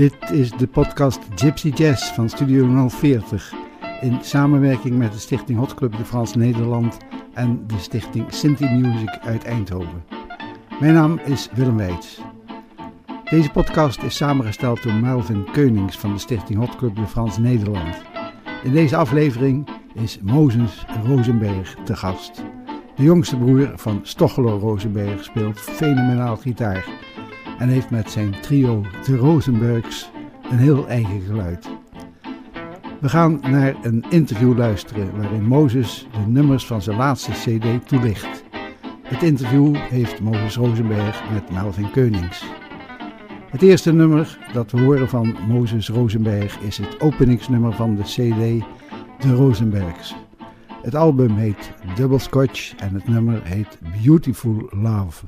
Dit is de podcast Gypsy Jazz van Studio 040 in samenwerking met de stichting Hot Club de Frans Nederland en de stichting Sinti Music uit Eindhoven. Mijn naam is Willem Weits. Deze podcast is samengesteld door Melvin Keunings van de stichting Hot Club de Frans Nederland. In deze aflevering is Mozes Rosenberg te gast. De jongste broer van Stochelo Rosenberg speelt fenomenaal gitaar en heeft met zijn trio de Rosenbergs een heel eigen geluid. We gaan naar een interview luisteren waarin Mozes de nummers van zijn laatste CD toelicht. Het interview heeft Mozes Rosenberg met Melvin Keunings. Het eerste nummer dat we horen van Mozes Rosenberg is het openingsnummer van de CD De Rosenbergs. Het album heet Double Scotch en het nummer heet Beautiful Love.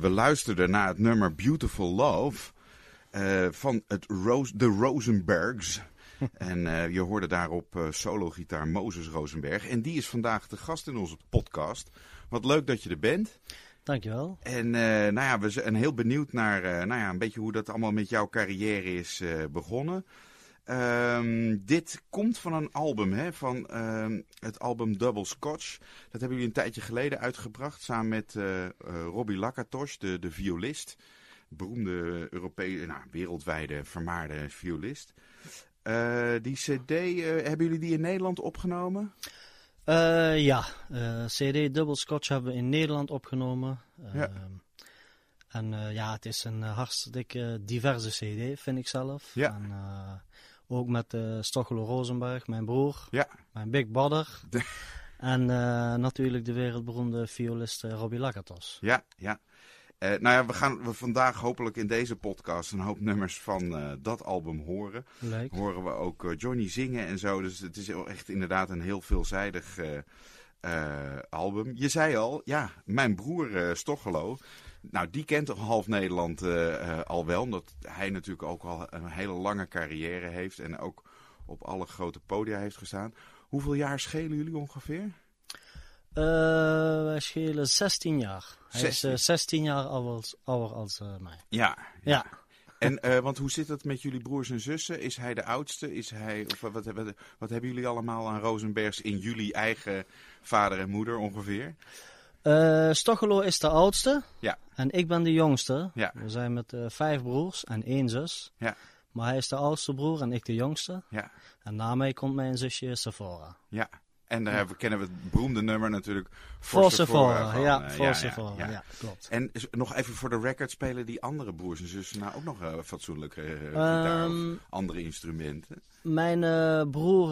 We luisterden naar het nummer Beautiful Love uh, van het Rose, de Rosenbergs. en uh, je hoorde daarop solo-gitaar Mozes Rosenberg. En die is vandaag de gast in onze podcast. Wat leuk dat je er bent. Dankjewel. En nou ja, we zijn heel benieuwd naar nou ja, een beetje hoe dat allemaal met jouw carrière is begonnen. Um, dit komt van een album, hè, van uh, het album Double Scotch. Dat hebben jullie een tijdje geleden uitgebracht, samen met uh, uh, Robbie Lakatos, de, de violist. Beroemde Europese, nou, wereldwijde vermaarde violist. die cd, hebben jullie die in Nederland opgenomen? ja, cd Double Scotch hebben we in Nederland opgenomen. Ja. Ehm, en ja, het is een hartstikke diverse cd, vind ik zelf. Ja. En, ook met uh, Stochelo Rosenberg, mijn broer. Ja. Mijn big brother. En uh, natuurlijk de wereldberoemde violist uh, Robbie Lakatos. Ja, ja. Eh, nou ja, we gaan we vandaag hopelijk in deze podcast een hoop nummers van eh, dat album horen. Leuk. Horen we ook eh, Johnny zingen en zo. Dus het is echt inderdaad een heel veelzijdig eh, eh, album. Je zei al, ja, mijn broer eh Stochelo. Nou, die kent toch half Nederland eh, eh, al wel. Omdat hij natuurlijk ook al een hele lange carrière heeft. En ook op alle grote podia heeft gestaan. Hoeveel jaar schelen jullie ongeveer? Eh, wij schelen 16 jaar. Hij 16. is eh, 16 jaar ouder, ouder als mij. Ja. Ja. En want hoe zit het met jullie broers en zussen? Is hij de oudste? Is hij, of wat, wat, wat, wat hebben jullie allemaal aan Rosenbergs in jullie eigen vader en moeder ongeveer? Eh Stochelo is de oudste. Ja. En ik ben de jongste. Ja. We zijn met eh, vijf broers en één zus. Ja. Maar hij is de oudste broer en ik de jongste. Ja. En na mij komt mijn zusje Sephora. Ja. En daar hebben, kennen we het beroemde nummer natuurlijk. Sephora, van, ja, eh, voor Sephora, ja, klopt. En nog even voor de record spelen die andere broers en zussen nou ook nog eh, fatsoenlijke eh, gitaar of Ehm, andere instrumenten? Mijn broer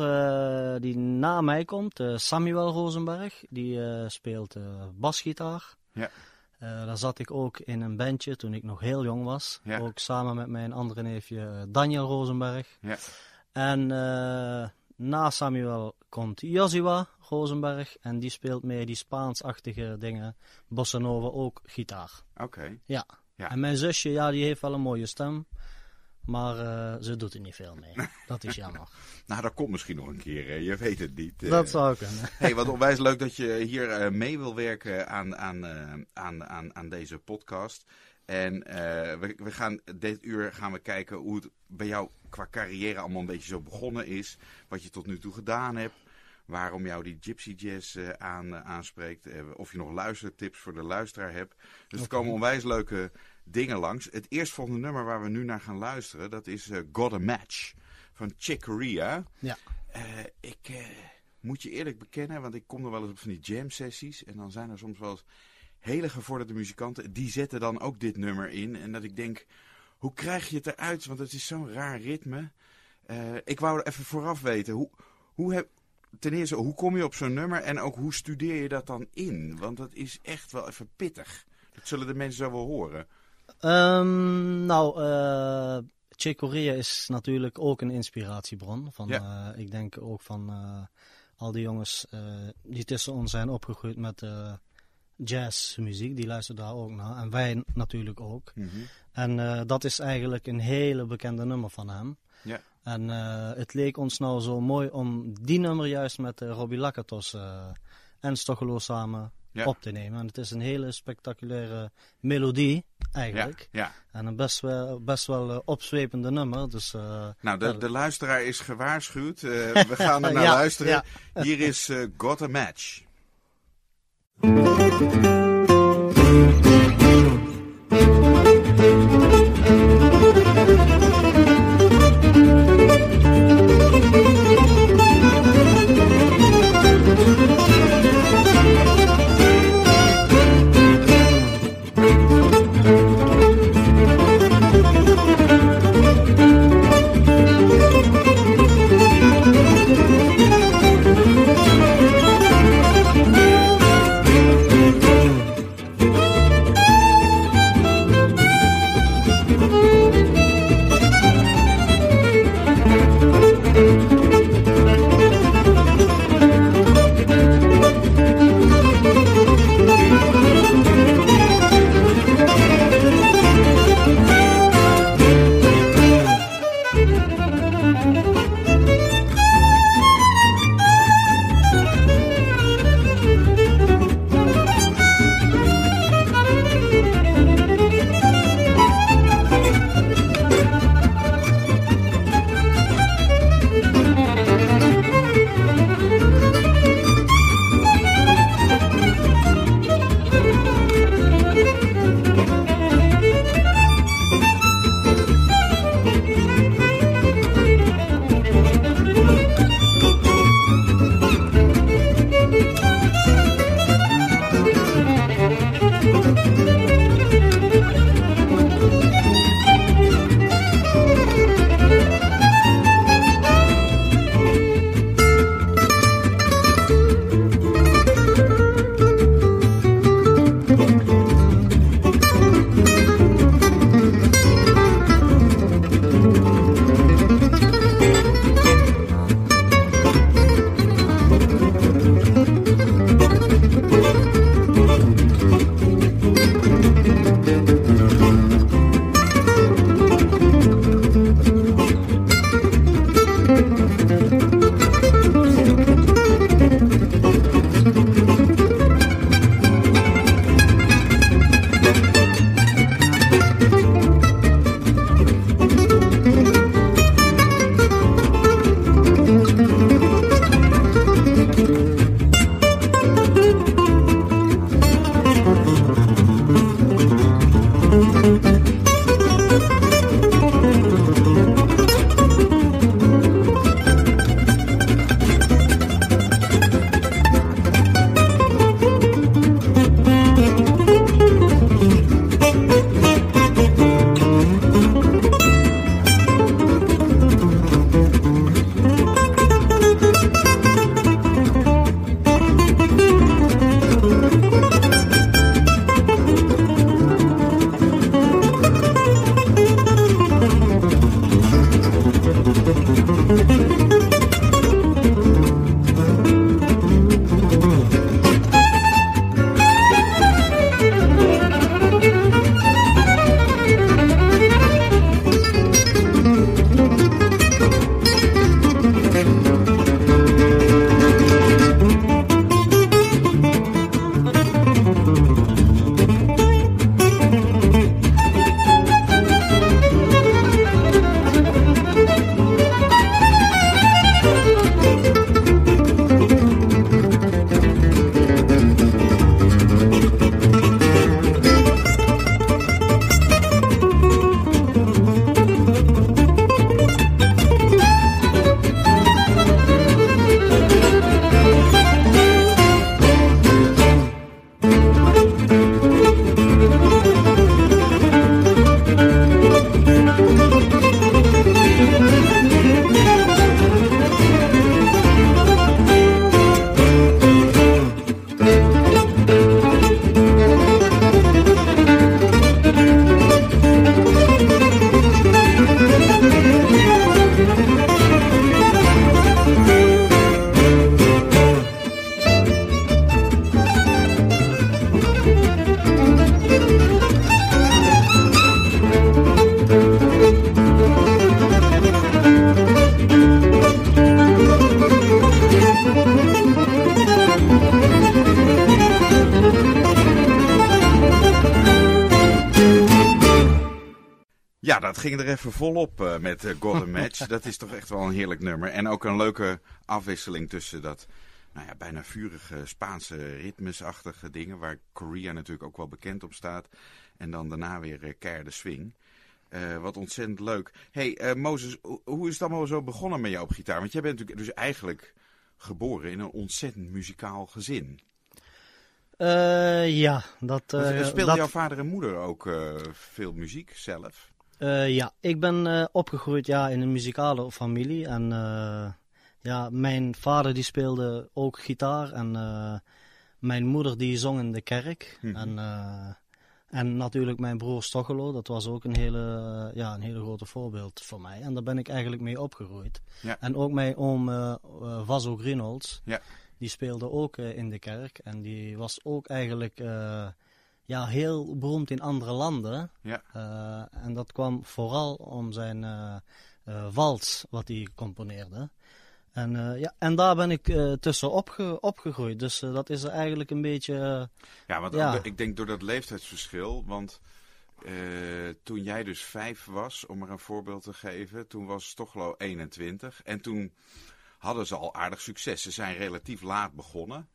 die na mij komt, Samuel Rosenberg, die speelt basgitaar. Ja. Daar zat ik ook in een bandje toen ik nog heel jong was. Ja. Ook samen met mijn andere neefje Daniel Rosenberg. Ja. En na Samuel komt Joshua Rosenberg en die speelt mee die Spaansachtige dingen, bossa nova, ook gitaar. Oké. Ja. Ja. En mijn zusje, ja, die heeft wel een mooie stem. Maar eh, ze doet er niet veel mee. Dat is jammer. Nou, dat komt misschien nog een keer. eh, je weet het niet. Dat zou kunnen. Hey, wat onwijs leuk dat je hier eh, mee wil werken aan, aan, aan, aan, aan deze podcast. En eh, we, we gaan dit uur gaan we kijken hoe het bij jou qua carrière allemaal een beetje zo begonnen is. Wat je tot nu toe gedaan hebt. Waarom jou die Gypsy Jazz eh, aan, eh, aanspreekt. of je nog luistertips voor de luisteraar hebt. Dus er komen onwijs leuke dingen langs. Het eerstvolgende nummer waar we nu naar gaan luisteren, dat is Got a Match van Chick Corea. Ja. Ik moet je eerlijk bekennen, want ik kom er wel eens op van die jam sessies. En dan zijn er soms wel eens hele gevorderde muzikanten. Die zetten dan ook dit nummer in. En dat ik denk, hoe krijg je het eruit? Want het is zo'n raar ritme. Eh, ik wou even vooraf weten. Hoe, hoe heb, ten eerste, hoe kom je op zo'n nummer? En ook hoe studeer je dat dan in? Want dat is echt wel even pittig. Dat zullen de mensen zo wel horen. Ehm, nou, eh Chick Corea is natuurlijk ook een inspiratiebron. Van, Ja. eh, ik denk ook van al die jongens die tussen ons zijn opgegroeid met jazzmuziek. Die luisteren daar ook naar. En wij natuurlijk ook. En eh, dat is eigenlijk een hele bekende nummer van hem. Ja. En eh, het leek ons nou zo mooi om die nummer juist met eh, Robbie Lakatos en Stochelo samen Ja. op te nemen. En het is een hele spectaculaire melodie, Ja, eigenlijk. ja. En een best wel, best wel opzwepende nummer. Dus, Nou, de, ja, de luisteraar is gewaarschuwd. We gaan er naar Ja, luisteren. ja. Hier is Got a Match. Got ging er even volop uh, met uh, God Match. dat is toch echt wel een heerlijk nummer. En ook een leuke afwisseling tussen dat nou ja, bijna vurige Spaanse ritmesachtige dingen. Waar Korea natuurlijk ook wel bekend op staat. En dan daarna weer uh, keiharde swing. wat ontzettend leuk. hey, Mozes, hoe is het allemaal zo begonnen met jou op gitaar? Want jij bent natuurlijk dus eigenlijk geboren in een ontzettend muzikaal gezin. ja, dat... speelde dat... jouw vader en moeder ook veel muziek zelf? Uh, ja, ik ben uh, opgegroeid ja, in een muzikale familie. En uh, ja, mijn vader die speelde ook gitaar. En mijn moeder die zong in de kerk. Mm -hmm. En, en natuurlijk mijn broer Stochelo. Dat was ook een hele, ja, een hele grote voorbeeld voor mij. En daar ben ik eigenlijk mee opgegroeid. Ja. En ook mijn oom Vaso Greenholz. Ja. Die speelde ook in de kerk. En die was ook eigenlijk ja, heel beroemd in andere landen. Ja. Uh, en dat kwam vooral om zijn uh, uh, wals wat hij componeerde. En, ja, en daar ben ik tussen opge opgegroeid. Dus dat is eigenlijk een beetje... ja, want ja. ik denk door dat leeftijdsverschil. Want toen jij dus vijf was, om er een voorbeeld te geven. Toen was Stochlo 21. En toen hadden ze al aardig succes. Ze zijn relatief laat begonnen.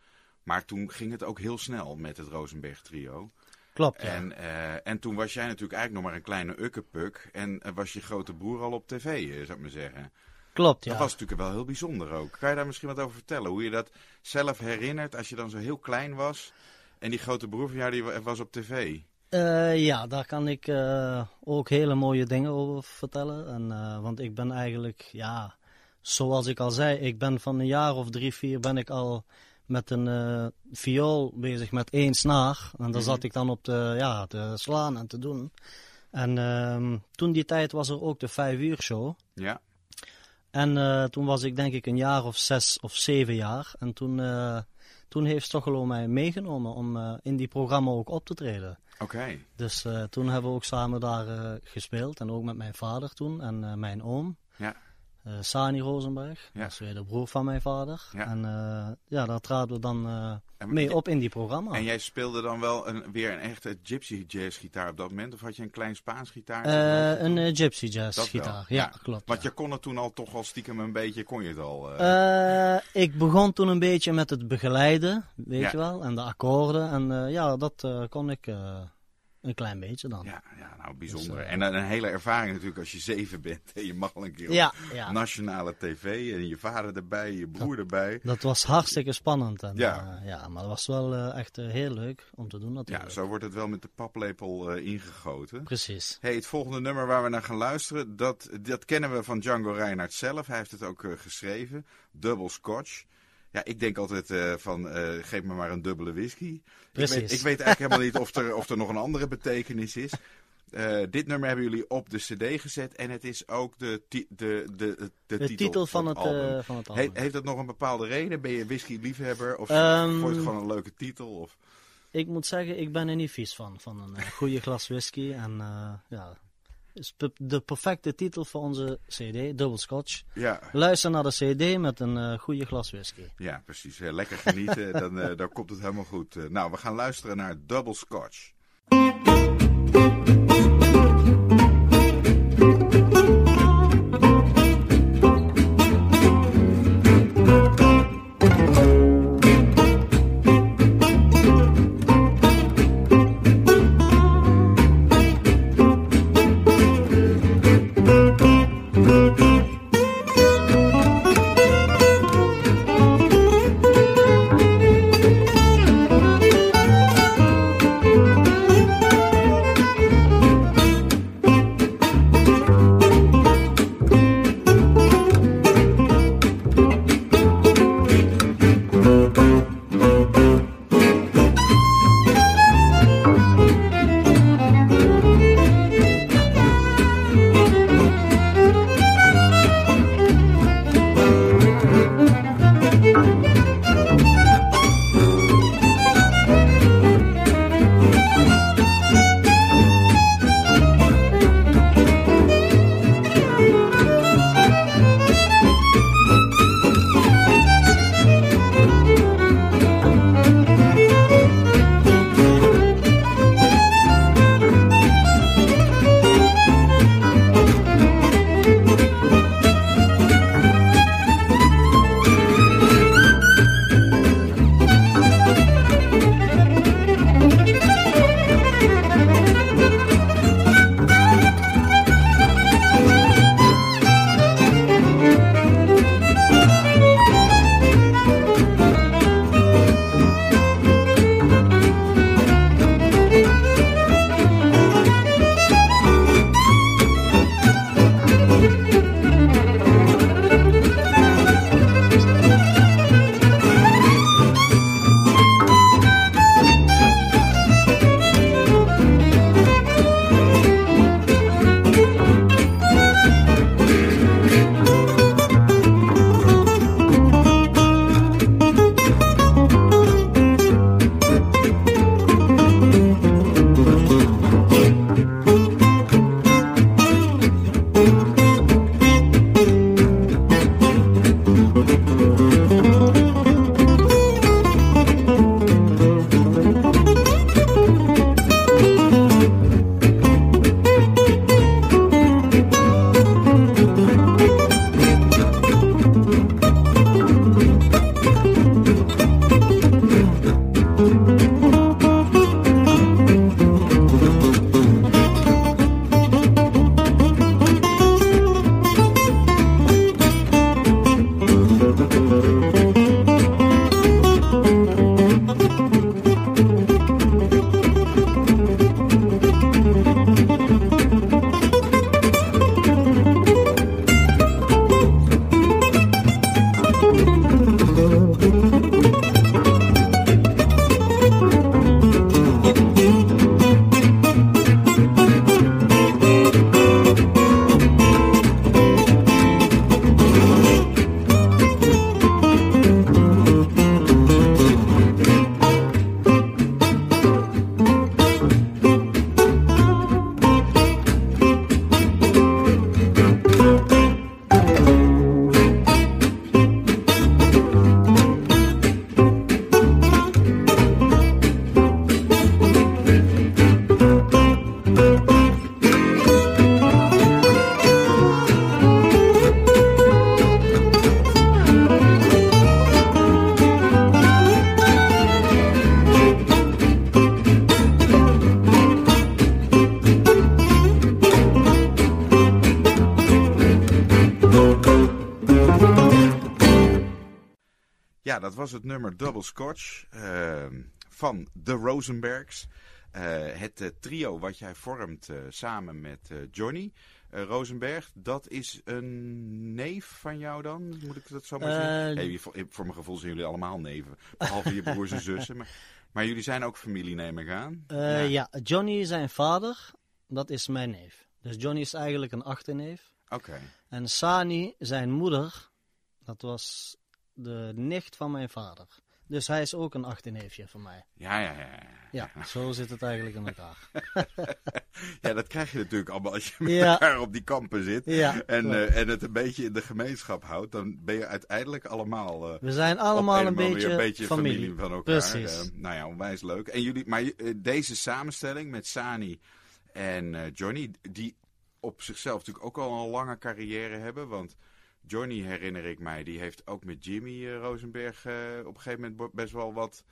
Maar toen ging het ook heel snel met het Rosenberg trio. Klopt, ja. En, uh, en toen was jij natuurlijk eigenlijk nog maar een kleine ukkepuk. En uh, was je grote broer al op tv, uh, zou ik maar zeggen. Klopt, ja. Dat was natuurlijk wel heel bijzonder ook. Kan je daar misschien wat over vertellen? Hoe je dat zelf herinnert als je dan zo heel klein was. En die grote broer van jou die was op tv. ja, daar kan ik ook hele mooie dingen over vertellen. En, want ik ben eigenlijk, ja, zoals ik al zei, ik ben van een jaar of drie, vier ben ik al met een uh, viool bezig met één snaar. En daar Mhm. zat ik dan op te, ja, te slaan en te doen. En uh, toen die tijd was er ook de vijf uur show. Ja. En uh, toen was ik denk ik een jaar of zes of zeven jaar. En toen, toen heeft Stochelo mij meegenomen om in die programma ook op te treden. Oké. Okay. Dus toen hebben we ook samen daar gespeeld. En ook met mijn vader toen en mijn oom. Ja. Uh, Sani Rosenberg, ja. dat is weer de broer van mijn vader. Ja. En uh, ja, daar traden we dan en, mee op in die programma. En jij speelde dan wel een, weer een echte gypsy jazz gitaar op dat moment? Of had je een klein Spaans gitaar? een gypsy jazz dat gitaar, ja, ja, klopt. Want ja. je kon het toen al toch al stiekem een beetje, kon je het al? ik begon toen een beetje met het begeleiden, weet ja. je wel, en de akkoorden. En ja, dat kon ik een klein beetje dan. Ja, ja nou bijzonder. Dus, uh, en een hele ervaring natuurlijk als je zeven bent. En je mag al een keer ja, op ja. nationale tv. En je vader erbij, je broer dat, erbij. Dat was hartstikke spannend. En, ja. Uh, ja, maar het was wel uh, echt heel leuk om te doen natuurlijk. Ja, zo wordt het wel met de paplepel ingegoten. Precies. Hey, het volgende nummer waar we naar gaan luisteren, dat, dat kennen we van Django Reinhardt zelf. Hij heeft het ook geschreven. Double Scotch. Ja, ik denk altijd uh, van uh, geef me maar een dubbele whisky. Precies. Ik weet, ik weet eigenlijk helemaal niet of er, of er nog een andere betekenis is. Uh, dit nummer hebben jullie op de cd gezet en het is ook de, de, de, de, de titel, titel van, het, album. van het album. He, heeft dat nog een bepaalde reden? Ben je whisky-liefhebber of um, vond je het gewoon een leuke titel? Of? Ik moet zeggen, ik ben er niet vies van, van een goede glas whisky. En ja, is de perfecte titel voor onze CD, Double Scotch. Ja. Luister naar de CD met een uh, goede glas whisky. Ja, precies. Uh, lekker genieten, dan, uh, dan komt het helemaal goed. nou, we gaan luisteren naar Double Scotch. Nummer Double Scotch ehm, van de Rosenbergs. Eh, het trio wat jij vormt samen met Johnny Rosenberg, dat is een neef van jou dan? Moet ik dat zo maar zeggen? Hey, voor, voor, mijn gevoel zijn jullie allemaal neven, behalve je broers en zussen. Maar, maar, jullie zijn ook familie, neem ik aan? Ja. ja, Johnny zijn vader, dat is mijn neef. Dus Johnny is eigenlijk een achterneef. Oké. En Sani, zijn moeder, dat was de nicht van mijn vader. Dus hij is ook een achterneefje van mij. Ja, ja, ja. Ja, ja zo zit het eigenlijk in elkaar. ja, dat krijg je natuurlijk allemaal als je met elkaar op die kampen zit. Ja, en, uh, en het een beetje in de gemeenschap houdt. Dan ben je uiteindelijk allemaal... Uh, We zijn allemaal een, beetje, een beetje familie. familie van elkaar. Precies. Uh, nou ja, onwijs leuk. En jullie, maar deze samenstelling met Sani en Johnny, die op zichzelf natuurlijk ook al een lange carrière hebben. Want Johnny, herinner ik mij, die heeft ook met Jimmy uh, Rosenberg uh, op een gegeven moment best wel wat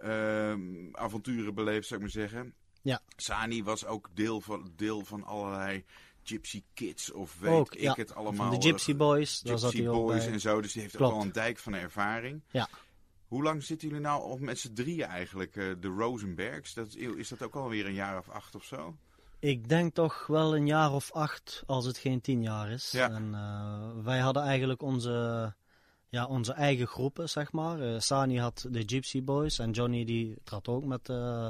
uh, avonturen beleefd, zou ik maar zeggen. Ja. Sani was ook deel van, deel van allerlei Gypsy Kids of weet ook, ik ja. het allemaal. Van de Gypsy Boys. Gypsy Boys en zo, dus die heeft Klopt. ook wel een dijk van ervaring. Ja. Hoe lang zitten jullie nou met z'n drieën eigenlijk, de Rosenbergs? Dat is, is dat ook alweer een jaar of acht of zo? Ik denk toch wel een jaar of acht, als het geen tien jaar is. Ja. En uh, wij hadden eigenlijk onze, ja, onze eigen groepen, zeg maar. Uh, Sani had de Gypsy Boys en Johnny die trad ook met, uh,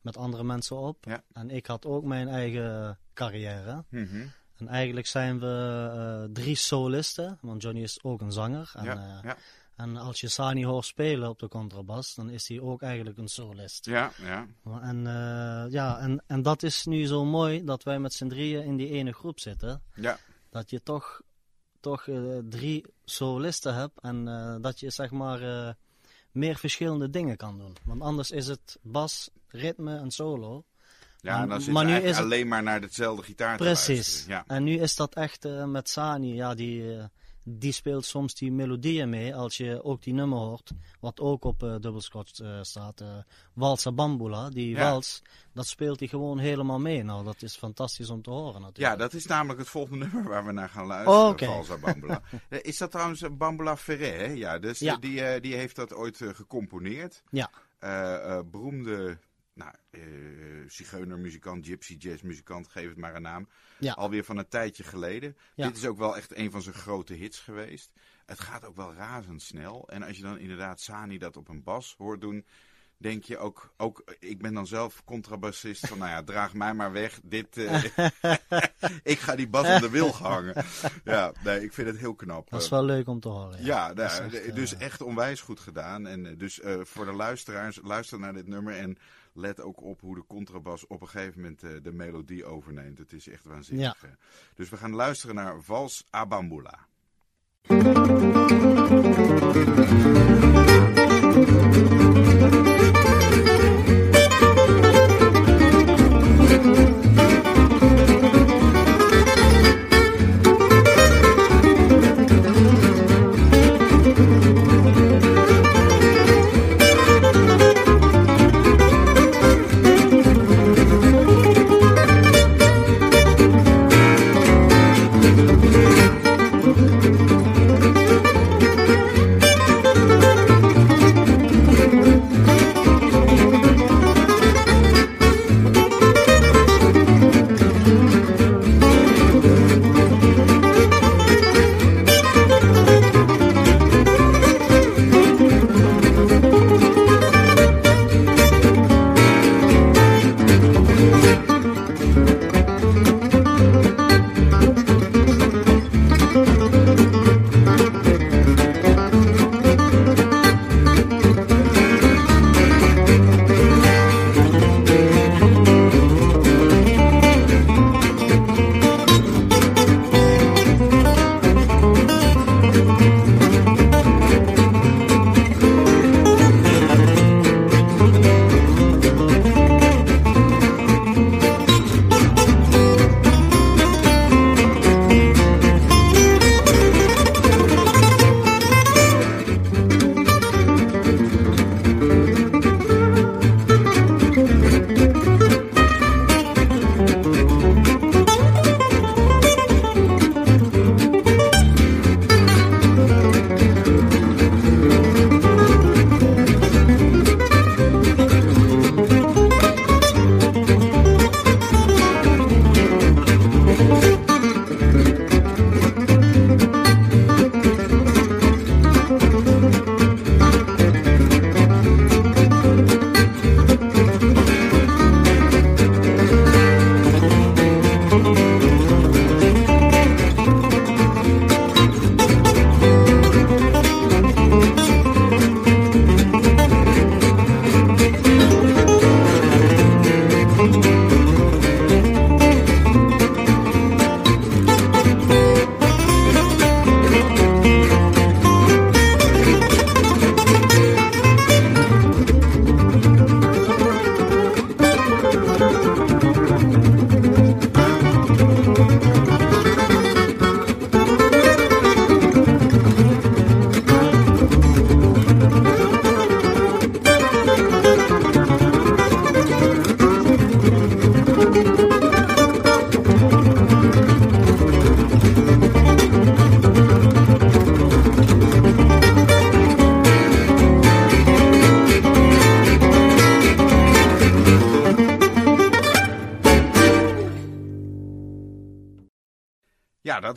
met andere mensen op. Ja. En ik had ook mijn eigen carrière. Mm -hmm. En eigenlijk zijn we drie solisten, want Johnny is ook een zanger. En, ja. En als je Sani hoort spelen op de contrabas, dan is hij ook eigenlijk een solist. Ja, ja. En, uh, ja, en, en dat is nu zo mooi dat wij met z'n drieën in die ene groep zitten. Ja. Dat je toch, toch uh, drie solisten hebt en uh, dat je zeg maar meer verschillende dingen kan doen. Want anders is het bas, ritme en solo. Ja, en dan zit je het... alleen maar naar hetzelfde gitaar Precies. Ja. En nu is dat echt met Sani, ja, die die speelt soms die melodieën mee. Als je ook die nummer hoort, wat ook op uh, Dubbelschotch uh, staat, uh, Walsa Bambula. Die ja. wals, dat speelt hij gewoon helemaal mee. Nou, dat is fantastisch om te horen natuurlijk. Ja, dat is namelijk het volgende nummer waar we naar gaan luisteren, okay. Walsa Bambula. is dat trouwens Bambula Ferré? Ja, dus ja. Die, die heeft dat ooit gecomponeerd. Ja. beroemde nou, uh, zigeunermuzikant, gypsy jazzmuzikant, geef het maar een naam. Ja. Alweer van een tijdje geleden. Ja. Dit is ook wel echt een van zijn grote hits geweest. Het gaat ook wel razendsnel. En als je dan inderdaad Sani dat op een bas hoort doen, denk je ook, ook ik ben dan zelf contrabassist van, nou ja, draag mij maar weg. Dit, uh, ik ga die bas om de wilg hangen. Ja, nee, ik vind het heel knap. Dat is wel leuk om te horen. Ja, ja nou, echt, dus uh... echt onwijs goed gedaan. En dus uh, voor de luisteraars, luister naar dit nummer en let ook op hoe de contrabas op een gegeven moment uh, de melodie overneemt. Het is echt waanzinnig. Ja. Dus we gaan luisteren naar Vals Abambula.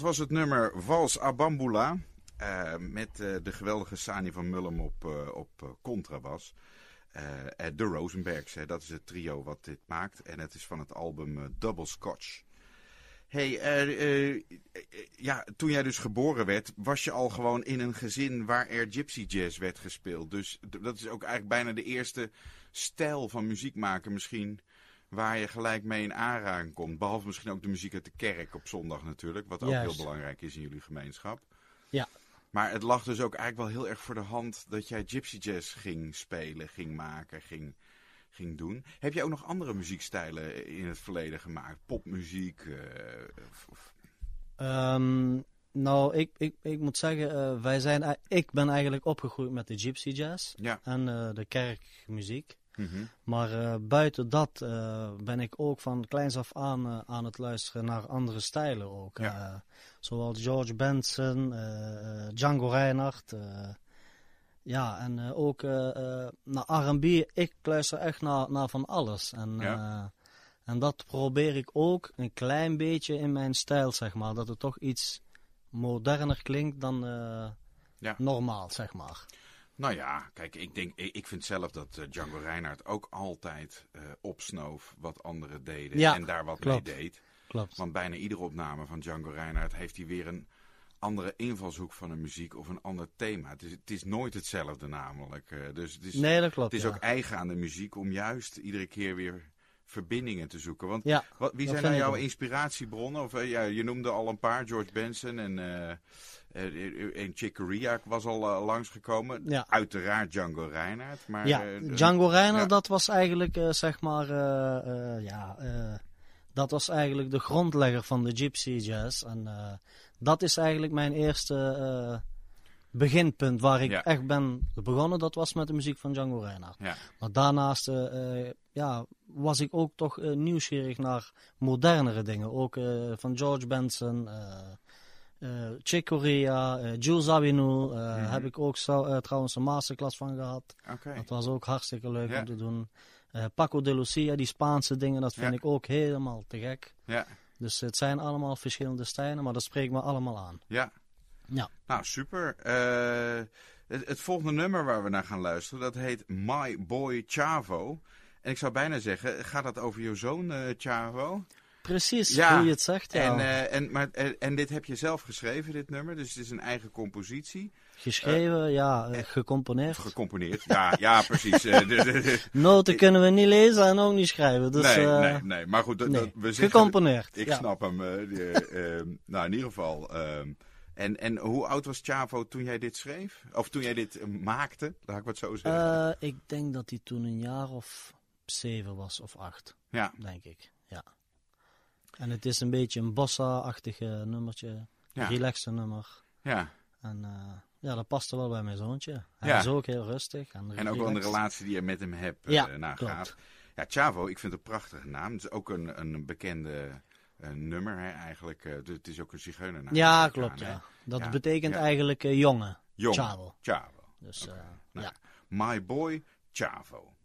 Was het nummer Vals Abambula. Uh, met uh, de geweldige Sani van Mullum op, uh, op contrabas. de Rosenbergs, hè, dat is het trio wat dit maakt. En het is van het album Double Scotch. Hey, ja, toen jij dus geboren werd, was je al gewoon in een gezin waar er gypsy jazz werd gespeeld. Dus dat is ook eigenlijk bijna de eerste stijl van muziek maken misschien waar je gelijk mee in aanraking komt. Behalve misschien ook de muziek uit de kerk op zondag natuurlijk, wat ook heel belangrijk is in jullie gemeenschap. Ja. Maar het lag dus ook eigenlijk wel heel erg voor de hand dat jij gypsy jazz ging spelen, ging maken, ging, ging doen. Heb je ook nog andere muziekstijlen in het verleden gemaakt? Popmuziek? Uh, of... um, nou, ik, ik, ik moet zeggen, uh, wij zijn, ik ben eigenlijk opgegroeid met de gypsy jazz ja. en de kerkmuziek. Mhm. Maar uh, buiten dat uh, ben ik ook van kleins af aan uh, aan het luisteren naar andere stijlen ook. Ja. zoals George Benson, Django Reinhardt. ja, en ook naar R&B. Ik luister echt naar, naar van alles. En, ja. en dat probeer ik ook een klein beetje in mijn stijl, zeg maar. Dat het toch iets moderner klinkt dan ja. normaal, zeg maar. Nou ja, kijk, ik, denk, ik vind zelf dat uh, Django Reinhardt ook altijd uh, opsnoof wat anderen deden ja, en daar wat klopt. mee deed. Klopt. Want bijna iedere opname van Django Reinhardt heeft hij weer een andere invalshoek van de muziek of een ander thema. Het is, het is nooit hetzelfde namelijk. Uh, dus het is, nee, dat klopt. het is ja. ook eigen aan de muziek om juist iedere keer weer verbindingen te zoeken. Want ja, wat, wie zijn nou jouw inspiratiebronnen? Of, ja, je noemde al een paar, George Benson en... En Chick Corea was al langsgekomen. Ja. Uiteraard Django Reinhardt. Maar, ja, Django Reinhardt, ja. dat was eigenlijk, zeg maar, ja, dat was eigenlijk de grondlegger van de Gypsy Jazz. En dat is eigenlijk mijn eerste beginpunt waar ik ja. echt ben begonnen. Dat was met de muziek van Django Reinhardt. Ja. Maar daarnaast ja, was ik ook toch nieuwsgierig naar modernere dingen. Ook van George Benson... Uh, Chick Corea, uh, heb ik ook zo, trouwens een masterclass van gehad. Oké. Dat was ook hartstikke leuk om te doen. Paco de Lucia, die Spaanse dingen, dat vind ik ook helemaal te gek. Ja, Dus het zijn allemaal verschillende stijlen, maar dat spreekt me allemaal aan. ja. Ja. Nou, super. Eh, het, het volgende nummer waar we naar gaan luisteren, dat heet My Boy Chavo. En ik zou bijna zeggen, gaat dat over jouw zoon eh, Chavo? Precies, Ja. hoe je het zegt. Ja. En, eh, en, maar, en, en dit heb je zelf geschreven, dit nummer, dus het is een eigen compositie. Geschreven, ja, eh, gecomponeerd. Gecomponeerd. Ja, ja precies. Eh, Noten kunnen we niet lezen en ook niet schrijven. Dus, nee, eh, nee, nee. Maar goed, dat, nee. dat- we zeggen, Gecomponeerd. Ik ja. snap hem. eh, die, eh, nou, in ieder geval. ehm, en, en hoe oud was Chavo toen jij dit schreef? Of toen jij dit eh, maakte, laat ik het zo zeggen. Eh, ik denk dat hij toen een jaar of zeven was, of acht. ja, denk ik. Ja. En het is een beetje een bossa-achtig eh, nummertje. Ja. Relaxte nummer. ja. En eh, ja, dat paste wel bij mijn zoontje. Hij Ja. is ook heel rustig. En, En ook wel de relatie die je met hem hebt. eh, Ja, nou, gaaf. Ja, Chavo, ik vind het een prachtige naam. Het is ook een, een bekende nummer hè, eigenlijk. het is ook een zigeunernaam. Ja, klopt. aan. Ja. Dat Ja, betekent ja. eigenlijk jongen. Jong. Chavo. Chavo. Dus eh, Nou, ja. My Boy Chavo.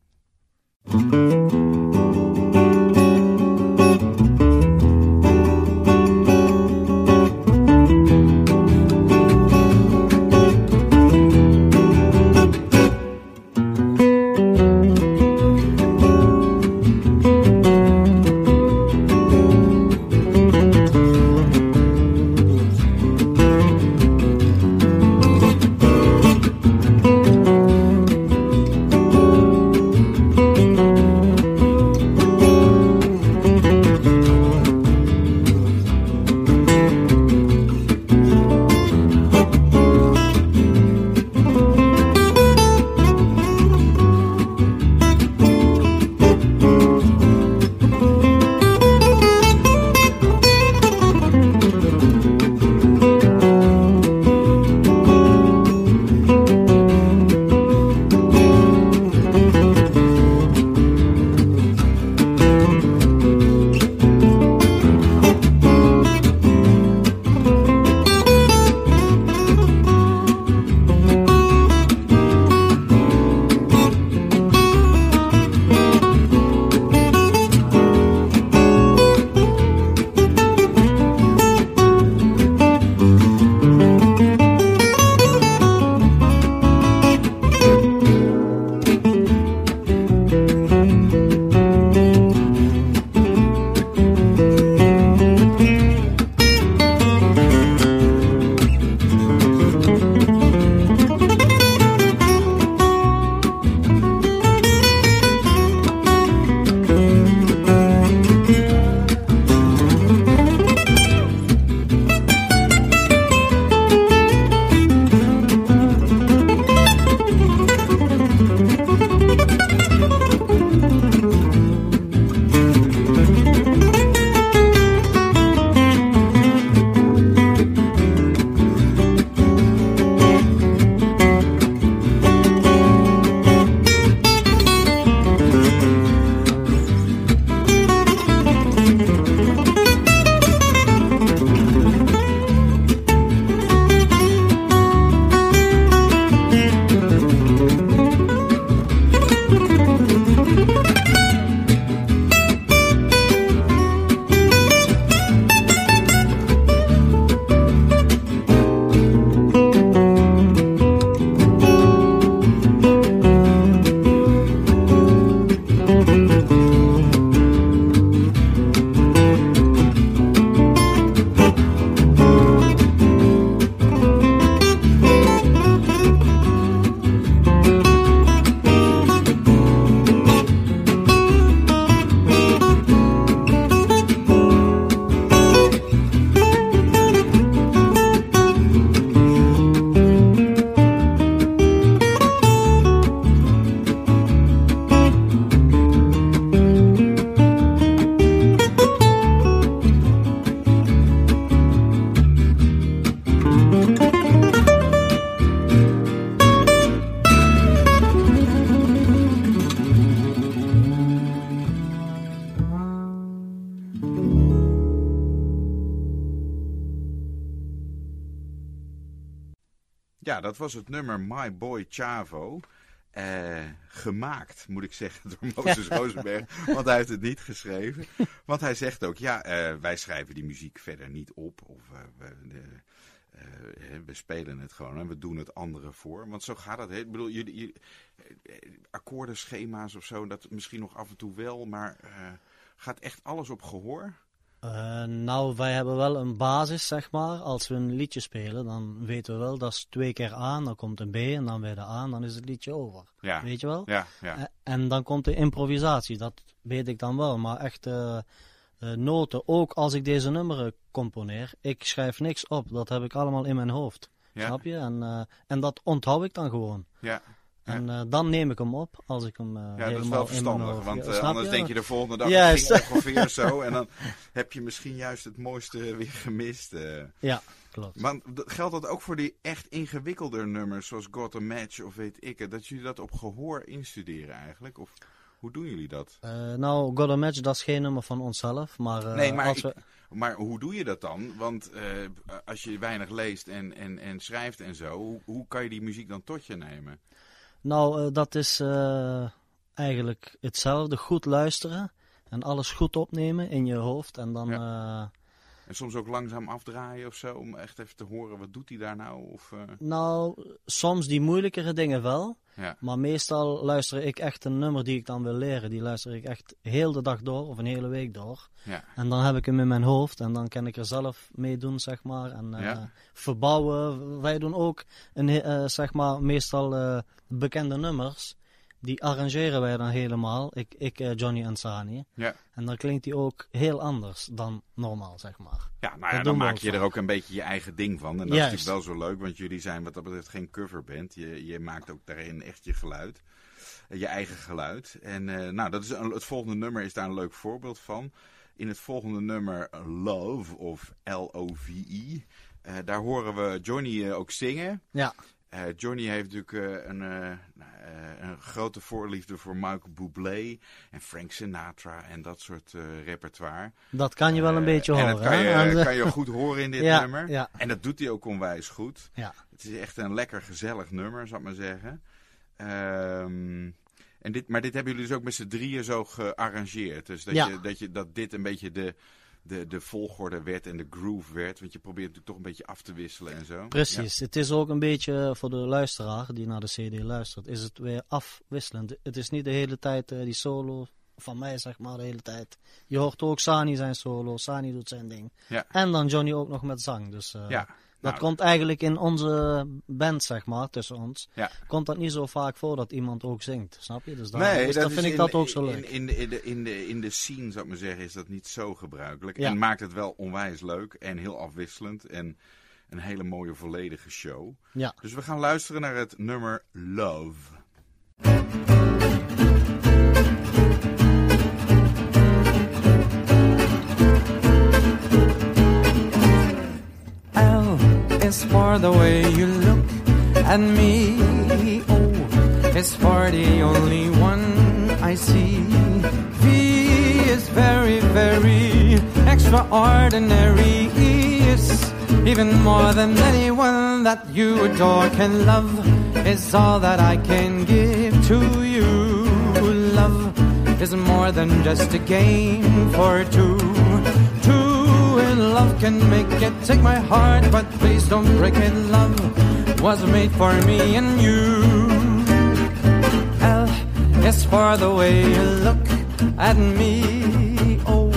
Dat was het nummer My Boy Chavo. Uh, gemaakt, moet ik zeggen, door Moses Rosenberg. Want hij heeft het niet geschreven. Want hij zegt ook, ja, uh, wij schrijven die muziek verder niet op. Of uh, we, de, we, spelen het gewoon en we doen het anderen voor. Want zo gaat het. Hè? Ik bedoel, jullie, jullie, akkoordenschema's of zo, dat misschien nog af en toe wel. Maar gaat echt alles op gehoor? Uh, nou, wij hebben wel een basis, zeg maar. Als we een liedje spelen, dan weten we wel, dat is twee keer aan, dan komt een B en dan weer de aan, dan is het liedje over. Ja. Weet je wel? Ja, ja. Uh, en dan komt de improvisatie, dat weet ik dan wel. Maar echt uh, noten, ook als ik deze nummeren componeer, ik schrijf niks op. Dat heb ik allemaal in mijn hoofd. Ja. Snap je? En, en dat onthoud ik dan gewoon. Ja. En uh, dan neem ik hem op als ik hem uh, Ja, dat is wel verstandig, want uh, anders je? denk je de volgende dag ging ongeveer zo. En dan heb je misschien juist het mooiste weer gemist. Ja, klopt. Maar geldt dat ook voor die echt ingewikkelder nummers, zoals Got a Match of weet ik het, dat jullie dat op gehoor instuderen eigenlijk? Of hoe doen jullie dat? nou, Got a Match, dat is geen nummer van onszelf, maar... nee, maar, als ik, we... maar hoe doe je dat dan? Want als je weinig leest en, en, en schrijft en zo, hoe, hoe kan je die muziek dan tot je nemen? Nou, uh, dat is uh, eigenlijk hetzelfde. Goed luisteren en alles goed opnemen in je hoofd. En dan... Ja. En soms ook langzaam afdraaien of zo, om echt even te horen, wat doet hij daar nou? Of, Nou, soms die moeilijkere dingen wel. Ja. Maar meestal luister ik echt een nummer die ik dan wil leren. Die luister ik echt heel de dag door of een hele week door. Ja. En dan heb ik hem in mijn hoofd en dan kan ik er zelf mee doen, zeg maar. En uh, Ja. verbouwen. Wij doen ook, een, eh, zeg maar, meestal eh, bekende nummers. Die arrangeren wij dan helemaal. Ik, ik eh, Johnny en Sani. Ja. En dan klinkt die ook heel anders dan normaal, zeg maar. Ja, nou ja, dan maak je er ook een beetje je eigen ding van. En dat Juist. is natuurlijk wel zo leuk, want jullie zijn wat dat betreft geen coverband. Je, je maakt ook daarin echt je geluid. Eh, Je eigen geluid. En eh, nou, dat is een, het volgende nummer is daar een leuk voorbeeld van. In het volgende nummer Love of L-O-V-E. daar horen we Johnny ook zingen. Ja, Eh, Johnny heeft natuurlijk eh, een, eh, eh, een grote voorliefde voor Michael Bublé en Frank Sinatra en dat soort repertoire. dat kan je wel een beetje en horen. dat kan je, kan goed horen in dit Ja, nummer. ja. En dat doet hij ook onwijs goed. Ja. Het is echt een lekker gezellig nummer, zou ik maar zeggen. Ehm, en dit, maar dit hebben jullie dus ook met z'n drieën zo gearrangeerd. Dus dat, Ja. je, dat, je, dat dit een beetje de, de, de volgorde werd en de groove werd. Want je probeert natuurlijk toch een beetje af te wisselen en zo. Precies. Het is ook een beetje voor de luisteraar die naar de CD luistert, is het weer afwisselend. Het is niet de hele tijd eh, die solo van mij, zeg maar, de hele tijd. Je hoort ook Sani zijn solo, Sani doet zijn ding. Ja. En dan Johnny ook nog met zang. Dus eh, Ja. Dat Nou, komt eigenlijk in onze band, zeg maar, tussen ons. Ja. Komt dat niet zo vaak voor dat iemand ook zingt, snap je? Dus, daar, Nee, dus dat dan vind ik in- dat ook zo in- leuk. In, de, in, de, in, de, in de scene, zou ik maar zeggen, is dat niet zo gebruikelijk. Ja. En maakt het wel onwijs leuk en heel afwisselend. En een hele mooie volledige show. Ja. Dus we gaan luisteren naar het nummer Love. Is for the way you look at me. Oh, o is for the only one I see. V is very, very extraordinary. E is even more than anyone that you adore can love. Is all that I can give to you. Love is more than just a game for two. Two love can make it. Take my heart, but please don't break it. Love was made for me and you. L is for the way you look at me. O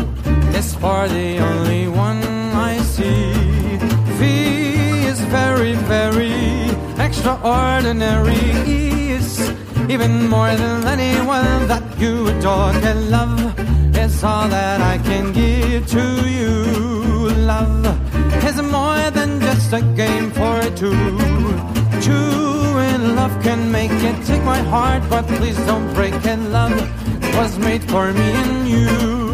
is for the only one I see. V is very, very extraordinary. E is even more than anyone that you adore can love. Is all that I can give to you. Love is more than just a game for two. Two in love can make it. Take my heart, but please don't break it. Love was made for me and you.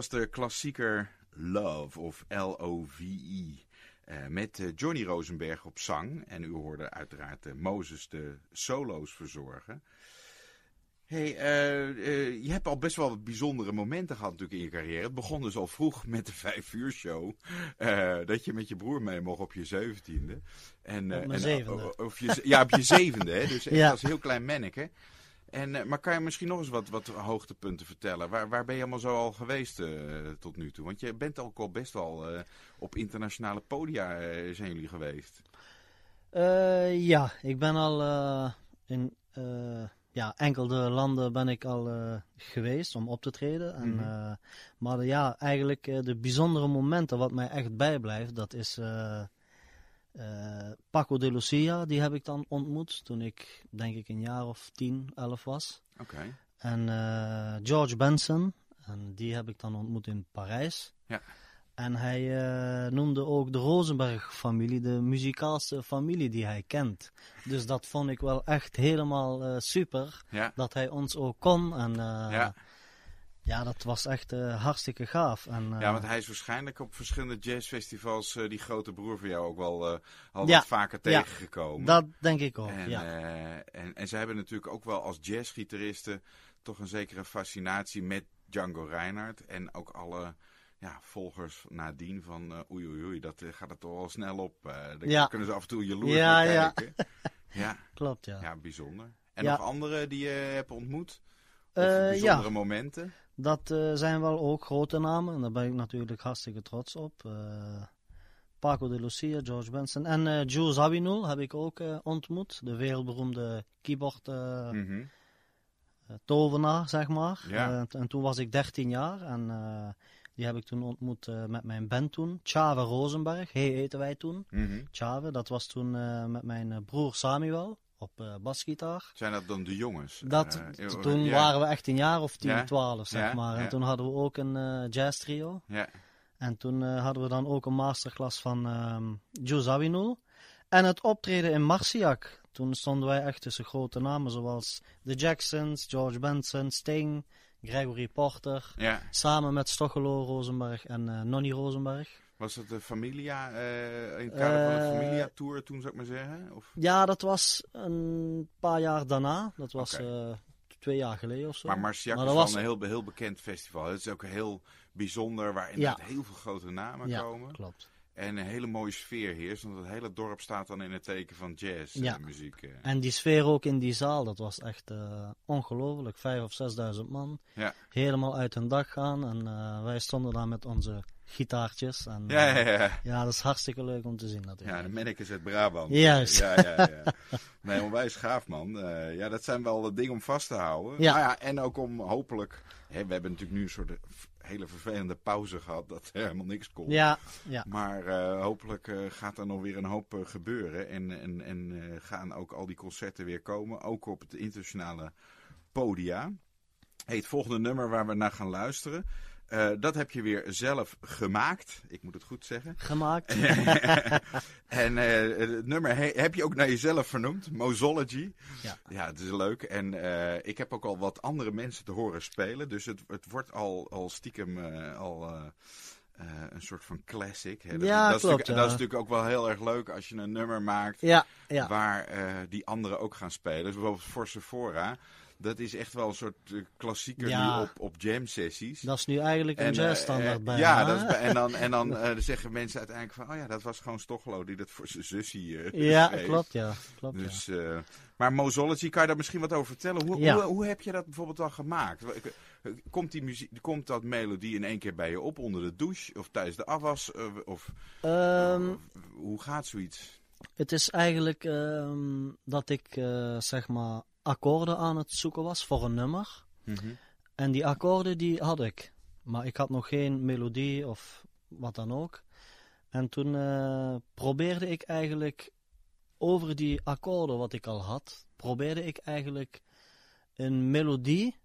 Was de klassieker Love of L-O-V-E. eh, met eh, Johnny Rosenberg op zang. En u hoorde uiteraard eh, Mozes de solo's verzorgen. Hey, je hebt al best wel wat bijzondere momenten gehad natuurlijk in je carrière. Het begon dus al vroeg met de vijf uur show. dat je met je broer mee mocht op je zeventiende. En, Op mijn en, zevende. Of je, ja, op je zevende. Hè? Dus echt Ja. als heel klein manneke. En, eh, maar kan je misschien nog eens wat, wat hoogtepunten vertellen? Waar, waar ben je allemaal zo al geweest eh, tot nu toe? Want je bent ook al best wel eh, op internationale podia zijn jullie geweest. Ja, ik ben al in ja, enkele landen ben ik al geweest om op te treden. En, Mhm. maar ja, eigenlijk de bijzondere momenten wat mij echt bijblijft, dat is eh, Paco de Lucia, die heb ik dan ontmoet toen ik denk ik een jaar of 10, 11 was. Oké. En eh, George Benson, en die heb ik dan ontmoet in Parijs. Ja. En hij eh, noemde ook de Rosenberg-familie de muzikaalste familie die hij kent. Dus dat vond ik wel echt helemaal super, Ja. dat hij ons ook kon. En Ja. Ja. dat was echt eh, hartstikke gaaf. En, eh, ja, want hij is waarschijnlijk op verschillende jazzfestivals eh, die grote broer van jou ook wel eh, al Ja, wat vaker ja. tegengekomen. Dat denk ik ook, En, ja. eh, en, en ze hebben natuurlijk ook wel als jazzgitaristen toch een zekere fascinatie met Django Reinhardt. En ook alle ja, volgers nadien van eh, oei oei oei, dat eh, gaat er toch wel snel op. eh daar Ja. kunnen ze af en toe jaloers Ja, naar ja. kijken. Ja, Klopt, ja. ja, bijzonder. En nog andere die je hebt ontmoet? Of Eh, bijzondere momenten? Dat eh, zijn wel ook grote namen en daar ben ik natuurlijk hartstikke trots op. Eh, Paco de Lucia, George Benson en eh Jules Awinul heb ik ook ontmoet. De wereldberoemde keyboard Mhm. tovenaar, zeg maar. Ja. En toen was ik 13 jaar en die heb ik toen ontmoet met mijn band toen. Tjave Rosenberg, hey heten wij toen. Mhm. Tjave, dat was toen met mijn broer Samuel op eh, basgitaar. Zijn dat dan de jongens? Dat, Eh, eh, toen ja. waren we echt een jaar of 10, Ja. 12 zeg Ja, maar. En toen hadden we ook een eh jazz trio. Ja. En toen hadden we dan ook een masterclass van ehm Jules Awinul. En het optreden in Marciac. Toen stonden wij echt tussen grote namen zoals The Jacksons, George Benson, Sting, Gregory Porter. Samen met Stochelo Rosenberg en Nonnie Rosenberg. Was het de Familia, eh, in het kader van de Eh, Familia Tour toen, zou ik maar zeggen? Of? Ja, dat was een paar jaar daarna. Dat was eh, twee jaar geleden of zo. Maar Marciac Maar is dat wel was- een heel, heel bekend festival. Het is ook heel bijzonder, waar inderdaad heel veel grote namen ja, komen. klopt. En een hele mooie sfeer heerst, want het hele dorp staat dan in het teken van jazz Ja. eh, muziek. En die sfeer ook in die zaal, dat was echt ongelooflijk. Vijf of zesduizend man. Ja. Helemaal uit hun dak gaan. En wij stonden daar met onze gitaartjes. En, Ja, eh, ja, ja. ja, dat is hartstikke leuk om te zien Ja, natuurlijk. de Mannekes uit Brabant. Juist. Ja, ja, ja. Nee, onwijs gaaf, man. Eh, ja, dat zijn wel dingen om vast te houden. Ja. Nou ja, en ook om hopelijk... Hè, we hebben natuurlijk nu een soort hele vervelende pauze gehad, dat er helemaal niks komt. Ja, ja. Maar eh, hopelijk eh, gaat er nog weer een hoop eh, gebeuren. En, en, en eh, gaan ook al die concerten weer komen. Ook op het internationale podia. Hey, het volgende nummer waar we naar gaan luisteren. Eh, dat heb je weer zelf gemaakt. Ik moet het goed zeggen. Gemaakt. en eh, het nummer he- heb je ook naar jezelf vernoemd. Mozology. Ja. Ja, het is leuk. En eh, ik heb ook al wat andere mensen te horen spelen. Dus het, het wordt al, al stiekem al... een soort van classic. Hè. Dat, Ja, dat, is klopt, natuurlijk, ja. dat is natuurlijk ook wel heel erg leuk als je een nummer maakt Ja, waar die anderen ook gaan spelen. Dus bijvoorbeeld voor Sephora. Dat is echt wel een soort uh, klassieker Ja. nu op, op jam sessies. Dat is nu eigenlijk een En, eh, jazzstandaard eh, bij Ja, dat is en dan, en dan eh, zeggen mensen uiteindelijk van... Oh ja, dat was gewoon Stochelo die dat voor zijn zusje eh Ja, schreef. klopt, ja. Klopt, ja. Dus, eh, maar Mozology, kan je daar misschien wat over vertellen? Hoe, Ja. hoe, hoe heb je dat bijvoorbeeld dan gemaakt? Komt, die muziek, komt dat melodie in één keer bij je op onder de douche? Of tijdens de afwas? Of, Ehm, of hoe gaat zoiets? Het is eigenlijk ehm, dat ik eh, zeg maar akkoorden aan het zoeken was voor een nummer. En die akkoorden die had ik. Maar ik had nog geen melodie of wat dan ook. En toen eh, probeerde ik eigenlijk over die akkoorden wat ik al had, probeerde ik eigenlijk een melodie